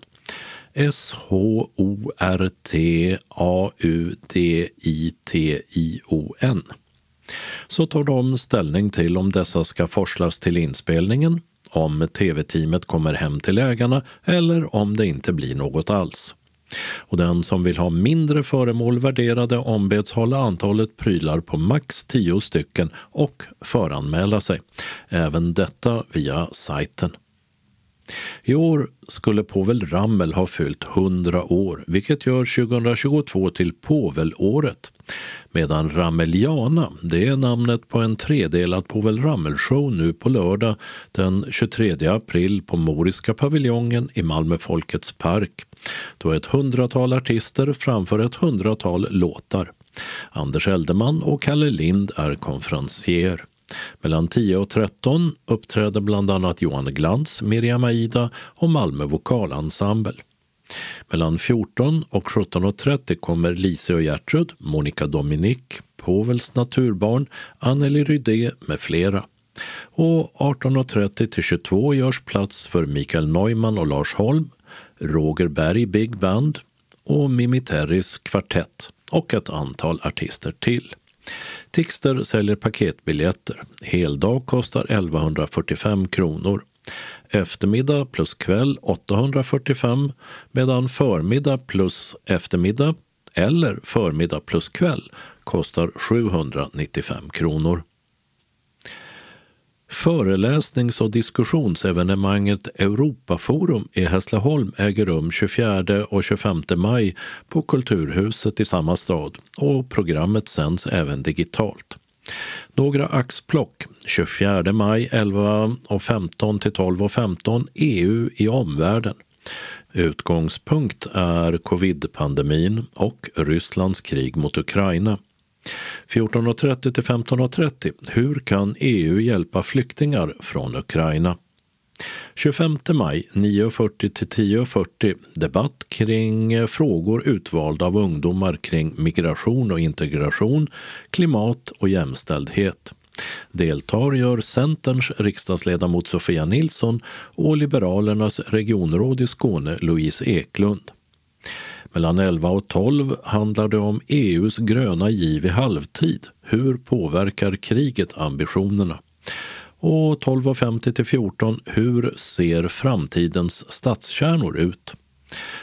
S-H-O-R-T-A-U-D-I-T-I-O-N så tar de ställning till om dessa ska forslas till inspelningen, om tv-teamet kommer hem till ägarna eller om det inte blir något alls. Och den som vill ha mindre föremål värderade ombeds hålla antalet prylar på max 10 stycken och föranmäla sig. Även detta via sajten. I år skulle Povel Ramel ha fyllt 100 år, vilket gör 2022 till Povelåret. Medan Rameliana, det är namnet på en tredelad Povel Ramel-show nu på lördag den 23 april på Moriska paviljongen i Malmö Folkets park. Då ett hundratal artister framför ett hundratal låtar. Anders Eldeman och Kalle Lind är konferencier. Mellan 10 och 13 uppträder bland annat Johan Glans, Miriam Aida och Malmö vokalensemble. Mellan 14 och 17.30 kommer Lise och Gertrud, Monica Dominic, Povels naturbarn, Anneli Rydé med flera. Och 18.30 till 22 görs plats för Mikael Neumann och Lars Holm, Roger Berg Big Band och Mimi Terris kvartett och ett antal artister till. Tixter säljer paketbiljetter. Heldag kostar 1145 kronor. Eftermiddag plus kväll 845 medan förmiddag plus eftermiddag eller förmiddag plus kväll kostar 795 kronor. Föreläsnings och diskussionsevenemanget Europaforum i Hässleholm äger rum 24 och 25 maj på Kulturhuset i samma stad och programmet sänds även digitalt. Några axplock 24 maj 11 och 15 till 12 och 15 EU i omvärlden. Utgångspunkt är covid-pandemin och Rysslands krig mot Ukraina. 14.30 till 15.30 Hur kan EU hjälpa flyktingar från Ukraina? 25 maj 9.40 till 10.40 debatt kring eh, frågor utvalda av ungdomar kring migration och integration, klimat och jämställdhet. Deltar gör Centerns riksdagsledamot Sofia Nilsson och Liberalernas regionråd i Skåne Louise Eklund. Mellan 11 och 12 handlar det om EUs gröna giv i halvtid. Hur påverkar kriget ambitionerna? Och 12.50 till 14 Hur ser framtidens stadskärnor ut?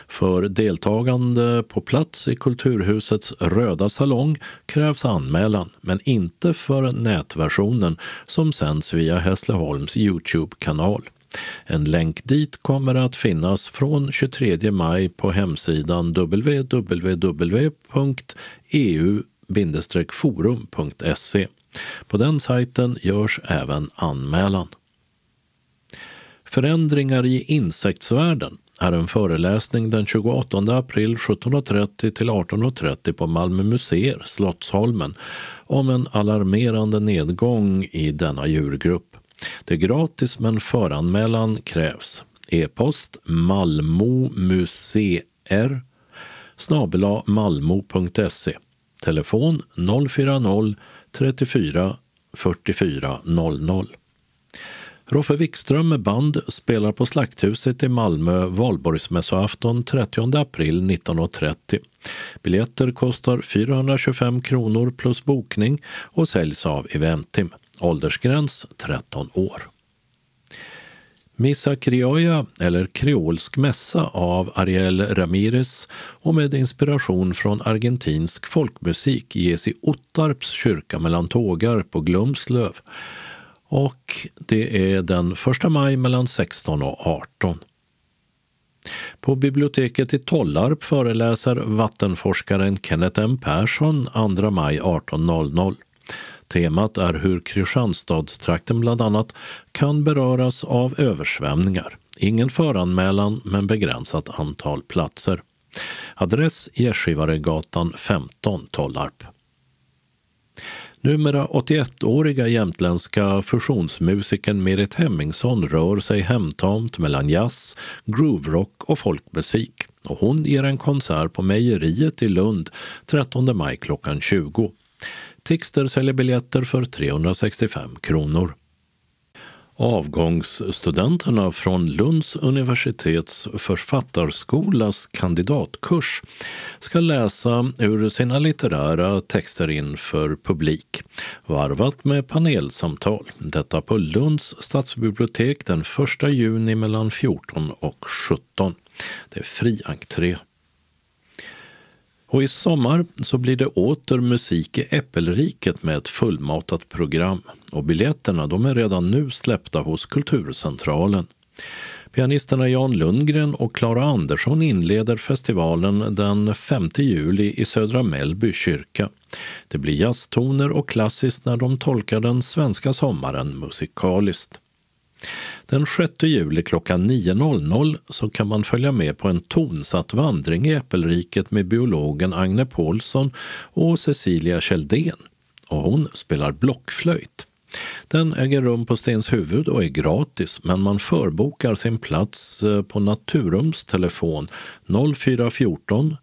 För deltagande på plats i Kulturhusets röda salong krävs anmälan, men inte för nätversionen som sänds via Hässleholms Youtube-kanal. En länk dit kommer att finnas från 23 maj på hemsidan www.eu-forum.se. På den sajten görs även anmälan. Förändringar i insektsvärlden är en föreläsning den 28 april 17.30 till 18.30 på Malmö museer, Slottsholmen, om en alarmerande nedgång i denna djurgrupp. Det är gratis men föranmälan krävs. E-post malmomuseer snabela malmo.se Telefon 040 34 44 00. Roffe Wikström med band spelar på Slakthuset i Malmö valborgsmässoafton 30 april 19.30. Biljetter kostar 425 kronor plus bokning och säljs av Eventim. Åldersgräns 13 år. Missa Criolla, eller kreolsk mässa av Ariel Ramirez och med inspiration från argentinsk folkmusik ges i Ottarps kyrka mellan tågar på Glumslöv. Och det är den 1 maj mellan 16 och 18. På biblioteket i Tollarp föreläser vattenforskaren Kenneth M Persson 2 maj 18.00. Temat är hur Kristianstadstrakten bland annat kan beröras av översvämningar. Ingen föranmälan men begränsat antal platser. Adress Gästgivaregatan 15, Tollarp. Numera 81-åriga jämtländska fusionsmusikern Merit Hemmingsson rör sig hemtamt mellan jazz, grooverock och folkmusik. Och hon ger en konsert på Mejeriet i Lund 13 maj klockan 20. Tixter säljer biljetter för 365 kronor. Avgångsstudenterna från Lunds universitets författarskolas kandidatkurs ska läsa ur sina litterära texter inför publik, varvat med panelsamtal. Detta på Lunds stadsbibliotek den 1 juni mellan 14 och 17. Det är fri entré. Och i sommar så blir det åter musik i Äppelriket med ett fullmatat program. Och biljetterna de är redan nu släppta hos Kulturcentralen. Pianisterna Jan Lundgren och Klara Andersson inleder festivalen den 5 juli i Södra Mellby kyrka. Det blir jazztoner och klassiskt när de tolkar den svenska sommaren musikaliskt. Den 6 juli klockan 9.00 så kan man följa med på en tonsatt vandring i Äppelriket med biologen Agne Paulsson och Cecilia Kjeldén. Och hon spelar blockflöjt. Den äger rum på Stenshuvud och är gratis men man förbokar sin plats eh, på Naturums telefon 0414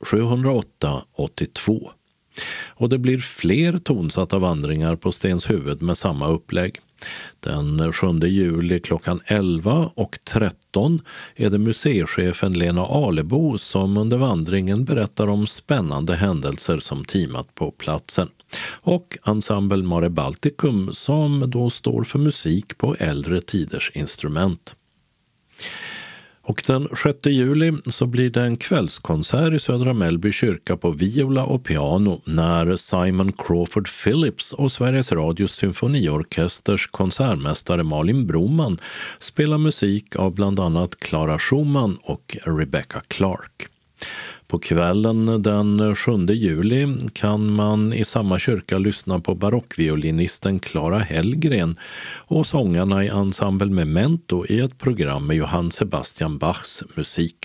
708 82. Och det blir fler tonsatta vandringar på Stenshuvud med samma upplägg. Den 7 juli klockan 11 och 13 är det museichefen Lena Alebo som under vandringen berättar om spännande händelser som teamat på platsen. Och Ensemble Mare Balticum som då står för musik på äldre tiders instrument. Och den 6 juli så blir det en kvällskonsert i Södra Mellby kyrka på viola och piano när Simon Crawford Phillips och Sveriges Radios symfoniorkesters konsertmästare Malin Broman spelar musik av bland annat Clara Schumann och Rebecca Clark. På kvällen den 7 juli kan man i samma kyrka lyssna på barockviolinisten Clara Hellgren och sångarna i ensemble Memento i ett program med Johann Sebastian Bachs musik.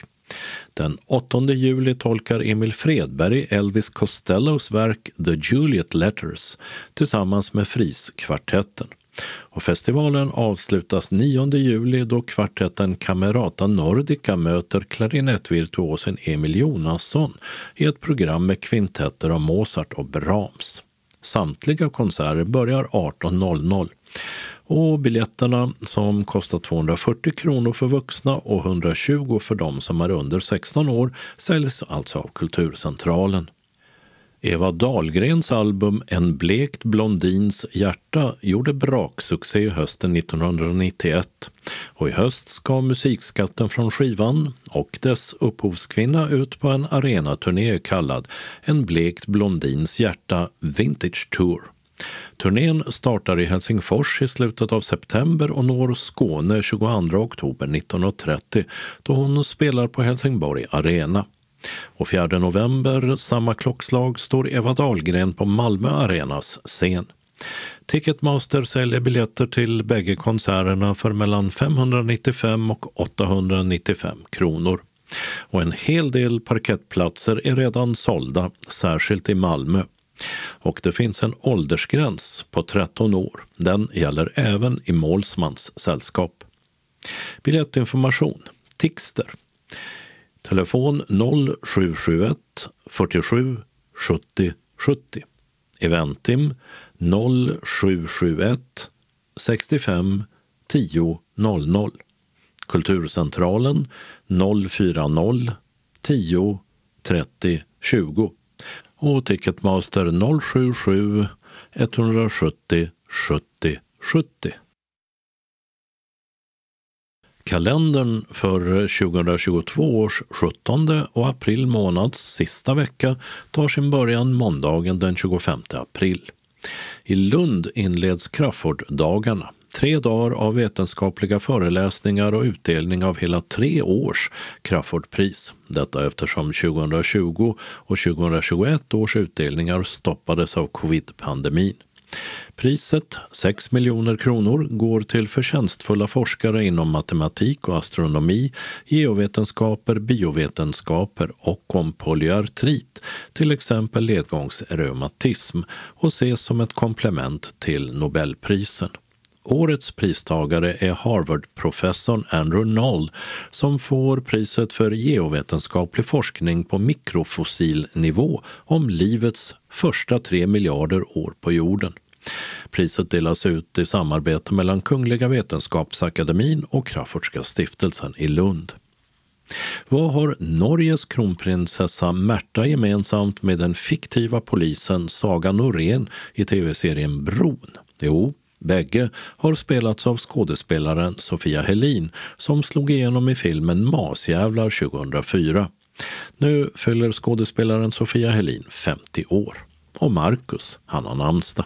Den 8 juli tolkar Emil Fredberg Elvis Costellos verk The Juliet Letters tillsammans med Friskvartetten. Och festivalen avslutas 9 juli då kvartetten Camerata Nordica möter klarinettvirtuosen Emil Jonasson i ett program med kvintetter av Mozart och Brahms. Samtliga konserter börjar 18.00 och biljetterna som kostar 240 kronor för vuxna och 120 för de som är under 16 år säljs alltså av Kulturcentralen. Eva Dahlgrens album En blekt blondins hjärta gjorde braksuccé hösten 1991 och i höst ska musikskatten från skivan och dess upphovskvinna ut på en arenaturné kallad En blekt blondins hjärta Vintage Tour. Turnén startar i Helsingfors i slutet av september och når Skåne 22 oktober 1930 då hon spelar på Helsingborg Arena. Och 4 november samma klockslag står Eva Dahlgren på Malmö Arenas scen. Ticketmaster säljer biljetter till bägge konserterna för mellan 595 och 895 kronor. Och en hel del parkettplatser är redan sålda, särskilt i Malmö. Och det finns en åldersgräns på 13 år. Den gäller även i målsmans sällskap. Biljettinformation Tixter Telefon 0771 47 70 70. Eventim 0771 65 10 00. Kulturcentralen 040 10 30 20 och Ticketmaster 077 170 70 70. Kalendern för 2022 års 17 och april månads sista vecka tar sin början måndagen den 25 april. I Lund inleds Crafoorddagarna. Tre dagar av vetenskapliga föreläsningar och utdelning av hela tre års Crafoordpris. Detta eftersom 2020 och 2021 års utdelningar stoppades av covid-pandemin. Priset, 6 miljoner kronor, går till förtjänstfulla forskare inom matematik och astronomi, geovetenskaper, biovetenskaper och om polyartrit, till exempel ledgångsreumatism, och ses som ett komplement till Nobelprisen. Årets pristagare är Harvard-professorn Andrew Noll som får priset för geovetenskaplig forskning på mikrofossilnivå om livets första tre miljarder år på jorden. Priset delas ut i samarbete mellan Kungliga Vetenskapsakademin och Crafoordska stiftelsen i Lund. Vad har Norges kronprinsessa Märta gemensamt med den fiktiva polisen Saga Norén i tv-serien Bron? Jo, Bägge har spelats av skådespelaren Sofia Helin som slog igenom i filmen Masjävlar 2004. Nu fyller skådespelaren Sofia Helin 50 år. Och Marcus, han har namnsdag.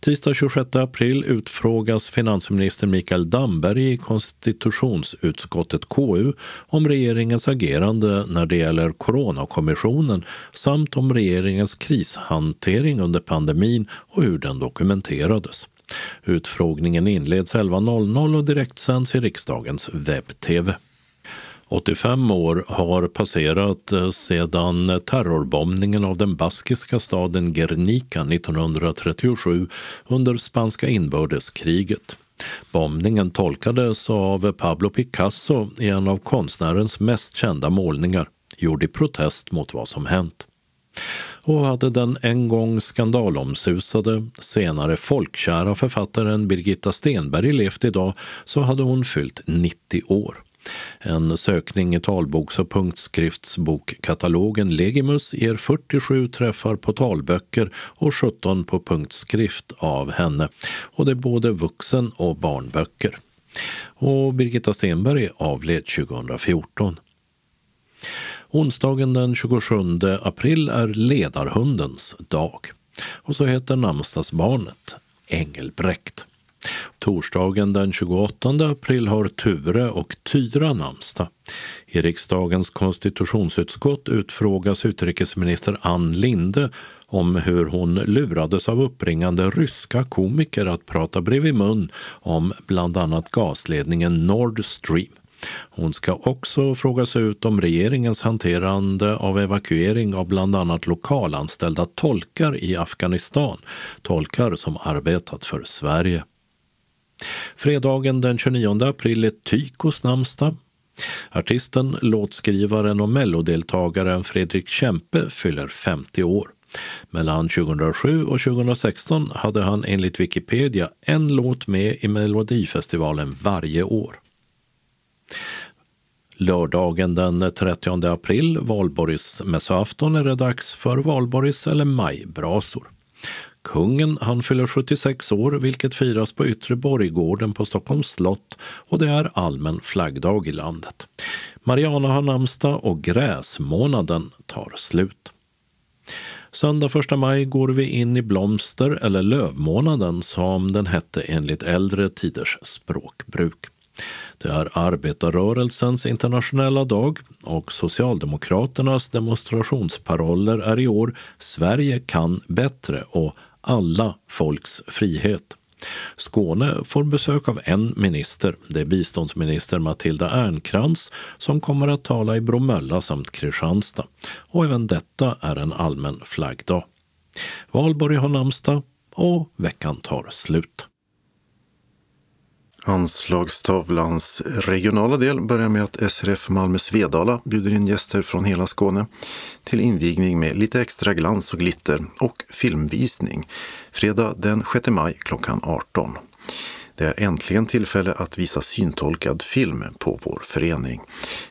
Tisdag 26 april utfrågas finansminister Mikael Damberg i konstitutionsutskottet KU om regeringens agerande när det gäller Coronakommissionen samt om regeringens krishantering under pandemin och hur den dokumenterades. Utfrågningen inleds 11.00 och direktsänds i riksdagens webb-tv. 85 år har passerat eh, sedan terrorbombningen av den baskiska staden Guernica 1937 under spanska inbördeskriget. Bombningen tolkades av Pablo Picasso i en av konstnärens mest kända målningar, gjord i protest mot vad som hänt. Och hade den en gång skandalomsusade, senare folkkära författaren Birgitta Stenberg levt idag så hade hon fyllt 90 år. En sökning i talboks och punktskriftsbokkatalogen Legimus ger 47 träffar på talböcker och 17 på punktskrift av henne. Och det är både vuxen och barnböcker. Och Birgitta Stenberg avled 2014. Onsdagen den 27 april är ledarhundens dag. Och så heter namnsdagsbarnet Engelbrekt. Torsdagen den 28 april har Ture och Tyra namnsdag. I riksdagens konstitutionsutskott utfrågas utrikesminister Ann Linde om hur hon lurades av uppringande ryska komiker att prata bredvid mun om bland annat gasledningen Nord Stream. Hon ska också frågas ut om regeringens hanterande av evakuering av bland annat lokalanställda tolkar i Afghanistan, tolkar som arbetat för Sverige. Fredagen den 29 april är Tykos namnsdag. Artisten, låtskrivaren och mellodeltagaren Fredrik Kempe fyller 50 år. Mellan 2007 och 2016 hade han enligt Wikipedia en låt med i Melodifestivalen varje år. Lördagen den 30 april, valborgsmässoafton, är det dags för valborgs eller majbrasor. Kungen han fyller 76 år vilket firas på Yttre Borggården på Stockholms slott och det är allmän flaggdag i landet. Mariana har namnsdag och gräsmånaden tar slut. Söndag 1 maj går vi in i blomster eller lövmånaden som den hette enligt äldre tiders språkbruk. Det är arbetarrörelsens internationella dag och Socialdemokraternas demonstrationsparoller är i år Sverige kan bättre och alla folks frihet. Skåne får besök av en minister, det är biståndsminister Matilda Ernkrans som kommer att tala i Bromölla samt Kristianstad. Och även detta är en allmän flaggdag. Valborg har namnsdag och veckan tar slut. Anslagstavlans regionala del börjar med att SRF Malmö Svedala bjuder in gäster från hela Skåne till invigning med lite extra glans och glitter och filmvisning fredag den 6 maj klockan 18. Det är äntligen tillfälle att visa syntolkad film på vår förening.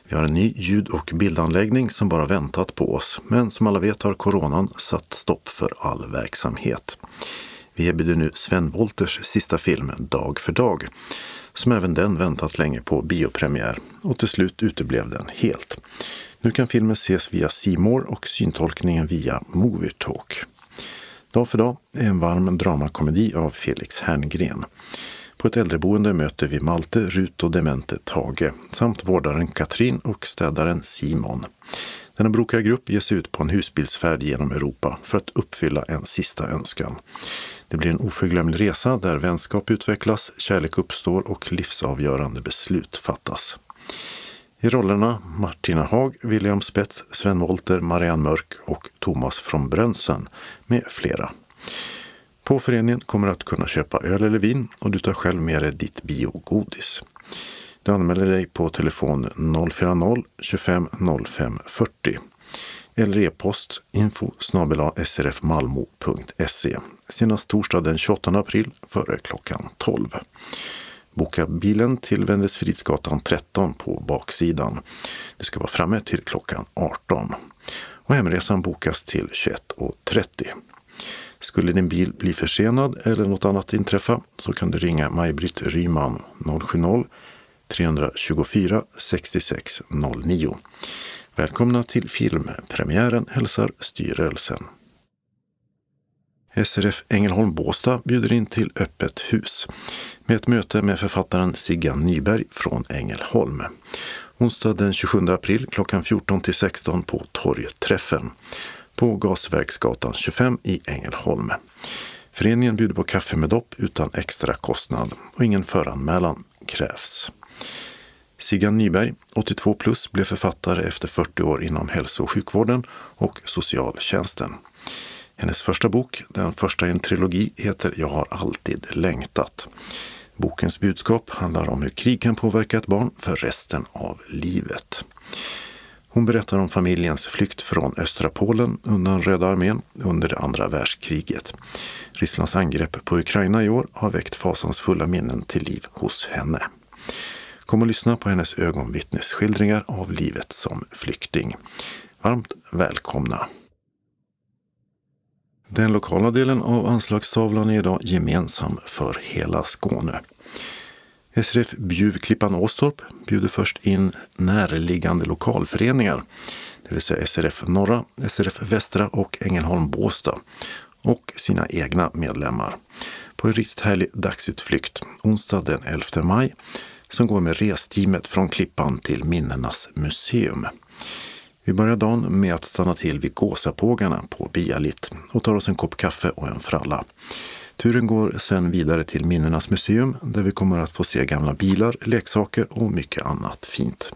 Vi har en ny ljud och bildanläggning som bara väntat på oss, men som alla vet har coronan satt stopp för all verksamhet. Vi erbjuder nu Sven Wolters sista film Dag för dag, som även den väntat länge på biopremiär och till slut uteblev den helt. Nu kan filmen ses via Simor och syntolkningen via Movietalk. Dag för dag är en varm dramakomedi av Felix Herngren. På ett äldreboende möter vi Malte, Rut och demente Tage samt vårdaren Katrin och städaren Simon. Denna brokiga grupp ger sig ut på en husbilsfärd genom Europa för att uppfylla en sista önskan det blir en oförglömlig resa där vänskap utvecklas, kärlek uppstår och livsavgörande beslut fattas. I rollerna Martina Haag, William Spets, Sven Wollter, Marianne Mörk och Thomas från Brönsen med flera. På föreningen kommer du att kunna köpa öl eller vin och du tar själv med dig ditt biogodis. Du anmäler dig på telefon 040-25 05 40 eller e-post info srfmalmo.se senast torsdag den 28 april före klockan 12. Boka bilen till Vännäsfridsgatan 13 på baksidan. Du ska vara framme till klockan 18. Och hemresan bokas till 21.30. Skulle din bil bli försenad eller något annat inträffa så kan du ringa Maj-Britt Ryman 070-324 6609. Välkomna till filmpremiären hälsar styrelsen. SRF Ängelholm Båstad bjuder in till öppet hus med ett möte med författaren Siggan Nyberg från Ängelholm. Onsdag den 27 april klockan 14 till 16 på Torgträffen på Gasverksgatan 25 i Ängelholm. Föreningen bjuder på kaffe med dopp utan extra kostnad och ingen föranmälan krävs. Siggan Nyberg, 82 plus, blev författare efter 40 år inom hälso och sjukvården och socialtjänsten. Hennes första bok, den första i en trilogi, heter Jag har alltid längtat. Bokens budskap handlar om hur krig kan påverka ett barn för resten av livet. Hon berättar om familjens flykt från östra Polen undan Röda armén under det andra världskriget. Rysslands angrepp på Ukraina i år har väckt fasansfulla minnen till liv hos henne. Kom och lyssna på hennes ögonvittnesskildringar av livet som flykting. Varmt välkomna! Den lokala delen av anslagstavlan är idag gemensam för hela Skåne. SRF Bjuv Klippan Åstorp bjuder först in närliggande lokalföreningar, det vill säga SRF Norra, SRF Västra och Ängelholm Båstad och sina egna medlemmar på en riktigt härlig dagsutflykt onsdag den 11 maj som går med resteamet från Klippan till Minnenas museum. Vi börjar dagen med att stanna till vid Gåsapågarna på Bialit och tar oss en kopp kaffe och en fralla. Turen går sen vidare till Minnenas museum där vi kommer att få se gamla bilar, leksaker och mycket annat fint.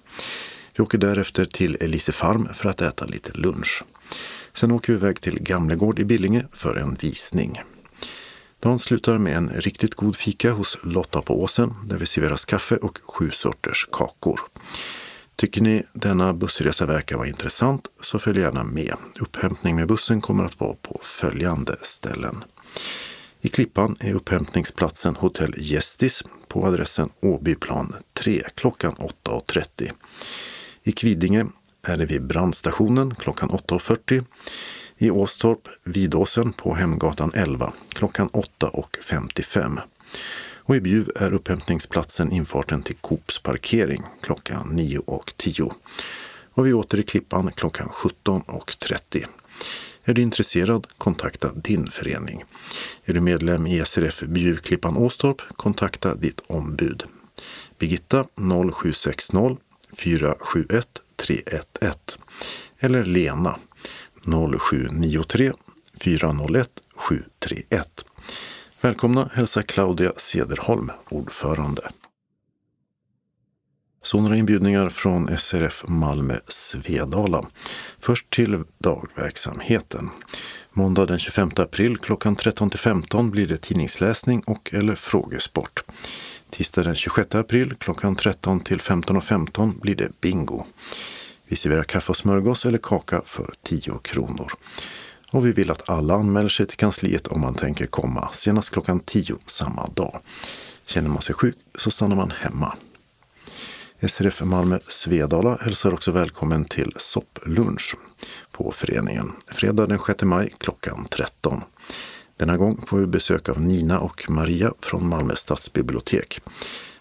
Vi åker därefter till Elise Farm för att äta lite lunch. Sen åker vi iväg till Gamlegård i Billinge för en visning. Dagen slutar med en riktigt god fika hos Lotta på Åsen där vi serveras kaffe och sju sorters kakor. Tycker ni denna bussresa verkar vara intressant så följ gärna med. Upphämtning med bussen kommer att vara på följande ställen. I Klippan är upphämtningsplatsen Hotell Gästis på adressen Åbyplan 3 klockan 8.30. I Kvidinge är det vid brandstationen klockan 8.40. I Åstorp, Vidåsen på Hemgatan 11 klockan 8.55. Och i Bjuv är upphämtningsplatsen infarten till Coops parkering klockan 9.10. Och vi åter i Klippan klockan 17.30. Är du intresserad, kontakta din förening. Är du medlem i SRF Bjuv Klippan Åstorp, kontakta ditt ombud. Birgitta 0760 471 311 eller Lena 0793 401 731. Välkomna hälsar Claudia Sederholm, ordförande. Så några inbjudningar från SRF Malmö Svedala. Först till dagverksamheten. Måndag den 25 april klockan 13 till 15 blir det tidningsläsning och eller frågesport. Tisdag den 26 april klockan 13 till 15.15 15 blir det bingo. Vi serverar kaffe och smörgås eller kaka för 10 kronor. Och vi vill att alla anmäler sig till kansliet om man tänker komma senast klockan 10 samma dag. Känner man sig sjuk så stannar man hemma. SRF Malmö Svedala hälsar också välkommen till sopplunch på föreningen. Fredag den 6 maj klockan 13. Denna gång får vi besök av Nina och Maria från Malmö stadsbibliotek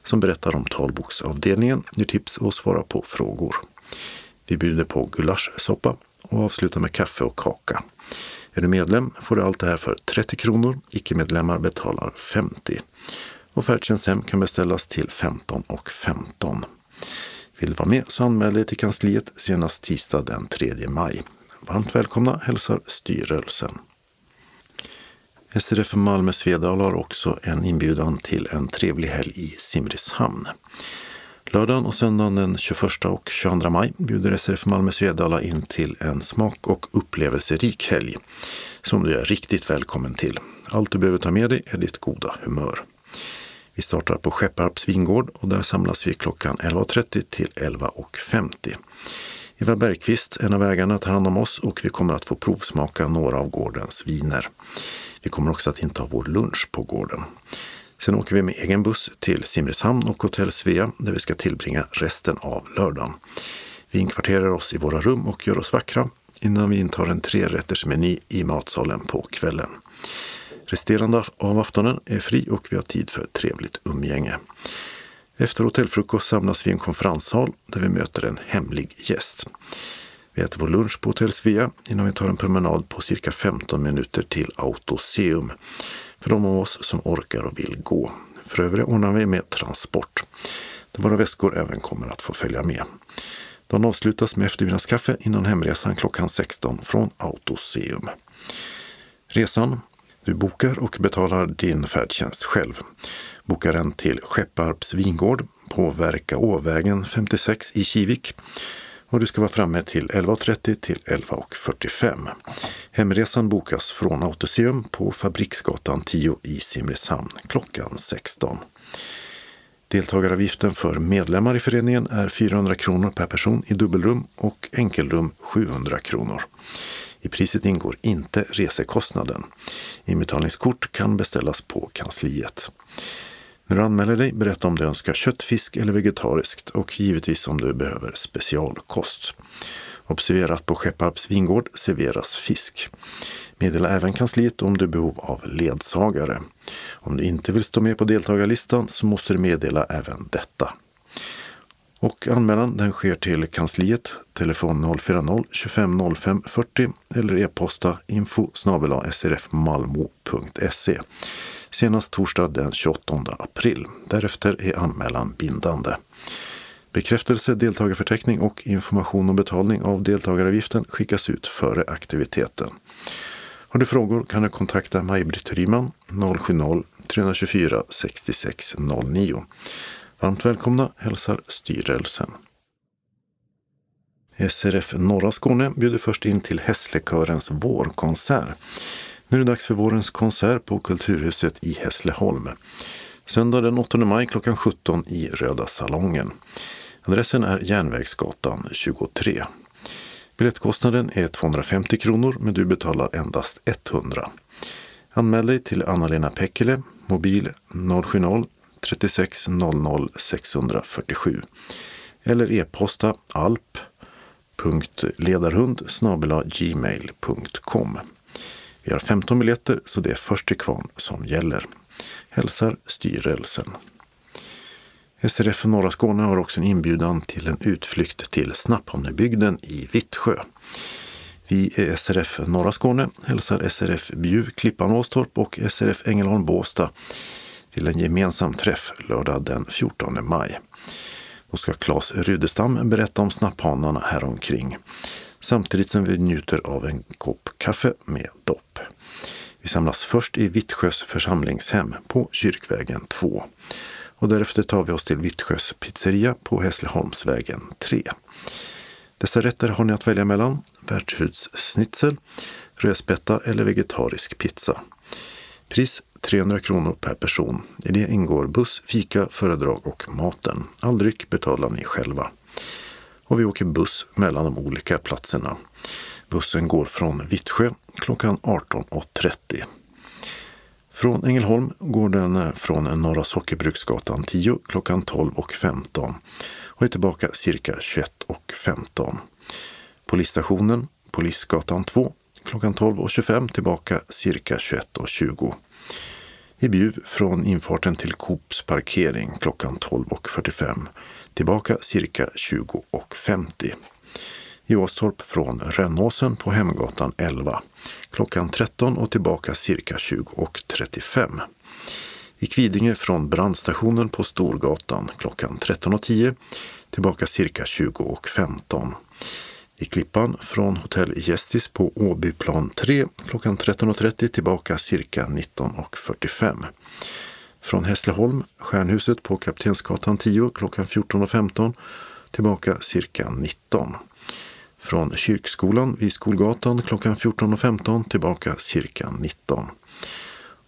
som berättar om talboksavdelningen, ger tips och svarar på frågor. Vi bjuder på gulaschsoppa och avslutar med kaffe och kaka. Är du medlem får du allt det här för 30 kronor. Icke-medlemmar betalar 50. Och färdtjänst hem kan beställas till 15 och 15. Vill du vara med så anmäl dig till kansliet senast tisdag den 3 maj. Varmt välkomna hälsar styrelsen. SRF Malmö Svedala har också en inbjudan till en trevlig helg i Simrishamn. Lördagen och söndagen den 21 och 22 maj bjuder SRF Malmö Svedala in till en smak och upplevelserik helg som du är riktigt välkommen till. Allt du behöver ta med dig är ditt goda humör. Vi startar på Skepparps vingård och där samlas vi klockan 11.30 till 11.50. Eva Bergqvist, en av ägarna, tar hand om oss och vi kommer att få provsmaka några av gårdens viner. Vi kommer också att inta vår lunch på gården. Sen åker vi med egen buss till Simrishamn och Hotell Svea där vi ska tillbringa resten av lördagen. Vi inkvarterar oss i våra rum och gör oss vackra innan vi intar en trerättersmeny i matsalen på kvällen. Resterande av aftonen är fri och vi har tid för trevligt umgänge. Efter hotellfrukost samlas vi i en konferenssal där vi möter en hemlig gäst. Vi äter vår lunch på Hotell Svea innan vi tar en promenad på cirka 15 minuter till Autoseum för de av oss som orkar och vill gå. För övrigt ordnar vi med transport där våra väskor även kommer att få följa med. De avslutas med eftermiddagskaffe innan hemresan klockan 16 från Autoseum. Resan du bokar och betalar din färdtjänst själv. Boka den till Skepparps vingård på Verkaåvägen 56 i Kivik och du ska vara framme till 11.30 till 11.45. Hemresan bokas från Autoseum på Fabriksgatan 10 i Simrishamn klockan 16. Deltagaravgiften för medlemmar i föreningen är 400 kronor per person i dubbelrum och enkelrum 700 kronor. I priset ingår inte resekostnaden. Inbetalningskort kan beställas på kansliet. När du anmäler dig, berätta om du önskar kött, fisk eller vegetariskt och givetvis om du behöver specialkost. Observera att på Skepparps vingård serveras fisk. Meddela även kansliet om du är behov av ledsagare. Om du inte vill stå med på deltagarlistan så måste du meddela även detta. Och anmälan den sker till kansliet, telefon 040-25 05 40 eller e-posta info srfmalmo.se senast torsdag den 28 april. Därefter är anmälan bindande. Bekräftelse, deltagarförteckning och information om betalning av deltagaravgiften skickas ut före aktiviteten. Har du frågor kan du kontakta Maj-Britt Ryman 070-324 6609. Varmt välkomna hälsar styrelsen. SRF Norra Skåne bjuder först in till Hässlekörens vårkonsert. Nu är det dags för vårens konsert på Kulturhuset i Hässleholm. Söndag den 8 maj klockan 17 i Röda salongen. Adressen är Järnvägsgatan 23. Biljettkostnaden är 250 kronor men du betalar endast 100. Anmäl dig till Anna-Lena Pekkele, mobil 070 36 00 647 eller e-posta alp.ledarhund gmail.com. Vi har 15 biljetter så det är först till kvarn som gäller. Hälsar styrelsen. SRF Norra Skåne har också en inbjudan till en utflykt till Snapphanebygden i Vittsjö. Vi i SRF Norra Skåne hälsar SRF Bjuv Klippan Åstorp och SRF Ängelholm Båstad till en gemensam träff lördag den 14 maj. Då ska Claes Rudestam berätta om snapphanarna häromkring samtidigt som vi njuter av en kopp kaffe med dopp. Vi samlas först i Vittsjös församlingshem på Kyrkvägen 2 och därefter tar vi oss till Vittsjös pizzeria på Hässleholmsvägen 3. Dessa rätter har ni att välja mellan värdshusschnitzel, rödspätta eller vegetarisk pizza. Pris 300 kronor per person. I det ingår buss, fika, föredrag och maten. All dryck betalar ni själva och vi åker buss mellan de olika platserna. Bussen går från Vittsjö klockan 18.30. Från Ängelholm går den eh, från Norra Sockerbruksgatan 10 klockan 12.15 och är tillbaka cirka 21.15. Polisstationen Polisgatan 2 klockan 12.25 tillbaka cirka 21.20. I Bjuv från infarten till Coops parkering klockan 12.45 tillbaka cirka 20.50. I Åstorp från Rönnåsen på Hemgatan 11 klockan 13 och tillbaka cirka 20.35. I Kvidinge från brandstationen på Storgatan klockan 13.10 tillbaka cirka 20.15. I Klippan från hotell Gästis på Åbyplan 3 klockan 13.30 tillbaka cirka 19.45. Från Hässleholm, Stjärnhuset på Kaptensgatan 10 klockan 14.15 tillbaka cirka 19. Från Kyrkskolan vid Skolgatan klockan 14.15 tillbaka cirka 19.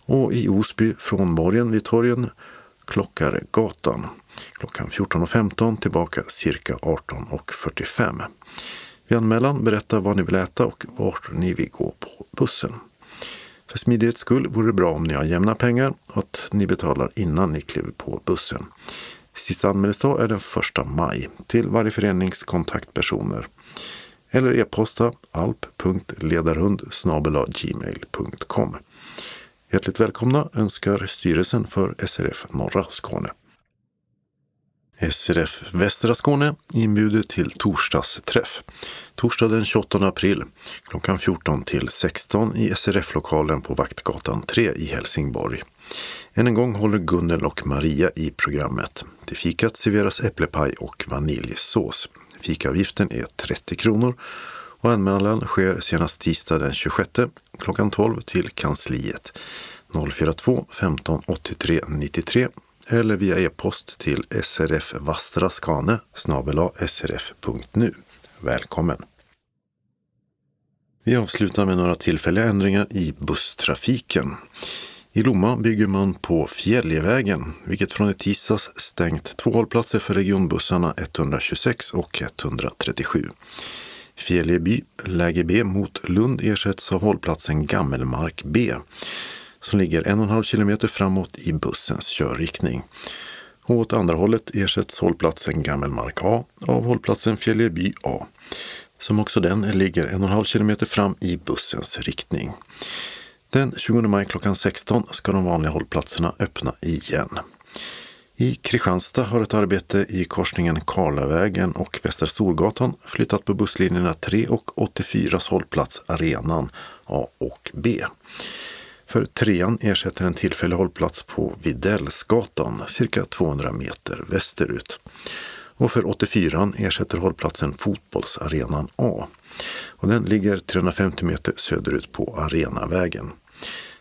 Och i Osby från Borgen vid torgen Klockaregatan klockan 14.15 tillbaka cirka 18.45. Vid anmälan berätta vad ni vill äta och vart ni vill gå på bussen. För smidighets skull vore det bra om ni har jämna pengar och att ni betalar innan ni kliver på bussen. Sista anmälningsdag är den 1 maj till varje förenings kontaktpersoner. Eller e-posta alp.ledarhund gmail.com. Hjärtligt välkomna önskar styrelsen för SRF Norra Skåne. SRF Västra Skåne inbjuder till torsdagsträff. Torsdag den 28 april klockan 14 till 16 i SRF-lokalen på Vaktgatan 3 i Helsingborg. Än en gång håller Gunnel och Maria i programmet. Till fikat serveras äpplepaj och vaniljsås. Fikavgiften är 30 kronor och anmälan sker senast tisdag den 26 klockan 12 till kansliet 042 15 83 93 eller via e-post till srfvastraskane srf.nu. Välkommen! Vi avslutar med några tillfälliga ändringar i busstrafiken. I Lomma bygger man på Fjäljevägen, vilket från i tisdags stängt två hållplatser för regionbussarna 126 och 137. Fjällieby läge B mot Lund ersätts av hållplatsen Gammelmark B som ligger en och en halv kilometer framåt i bussens körriktning. Och åt andra hållet ersätts hållplatsen Gammelmark A av hållplatsen Fjälleby A, som också den ligger en och en halv kilometer fram i bussens riktning. Den 20 maj klockan 16 ska de vanliga hållplatserna öppna igen. I Kristianstad har ett arbete i korsningen Karlavägen och Västra Storgatan flyttat på busslinjerna 3 och 84 hållplats Arenan A och B. För trean ersätter en tillfällig hållplats på Videllsgatan cirka 200 meter västerut. Och för 84 ersätter hållplatsen Fotbollsarenan A. Och den ligger 350 meter söderut på Arenavägen.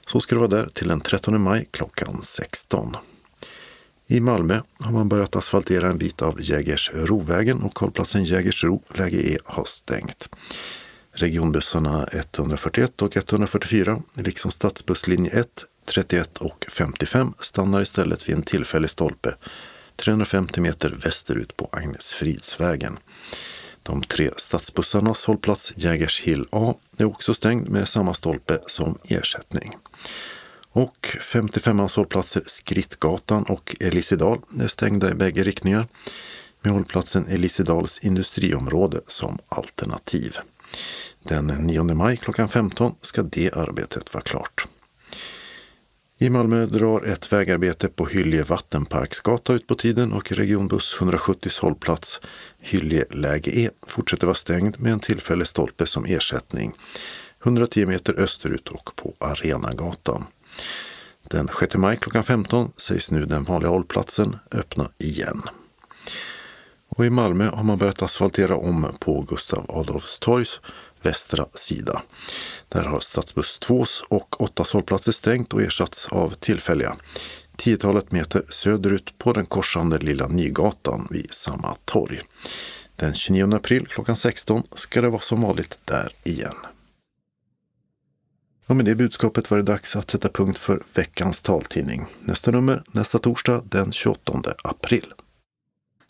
Så ska det vara där till den 13 maj klockan 16. I Malmö har man börjat asfaltera en bit av Jägersrovägen och hållplatsen Jägersro läge E har stängt. Regionbussarna 141 och 144, liksom stadsbusslinje 1, 31 och 55 stannar istället vid en tillfällig stolpe 350 meter västerut på Agnesfridsvägen. De tre stadsbussarnas hållplats Jägershill A är också stängd med samma stolpe som ersättning. Och 55ans hållplatser Skrittgatan och Elisedal är stängda i bägge riktningar med hållplatsen Elisedals industriområde som alternativ. Den 9 maj klockan 15 ska det arbetet vara klart. I Malmö drar ett vägarbete på Hyllie vattenparksgata ut på tiden och regionbuss 170 hållplats Hyllie läge E fortsätter vara stängd med en tillfällig stolpe som ersättning 110 meter österut och på Arenagatan. Den 6 maj klockan 15 sägs nu den vanliga hållplatsen öppna igen. Och i Malmö har man börjat asfaltera om på Gustav Adolfs torgs västra sida. Där har stadsbuss 2 och 8 hållplatser stängt och ersatts av tillfälliga. Tiotalet meter söderut på den korsande Lilla Nygatan vid samma torg. Den 29 april klockan 16 ska det vara som vanligt där igen. Och med det budskapet var det dags att sätta punkt för veckans taltidning. Nästa nummer nästa torsdag den 28 april.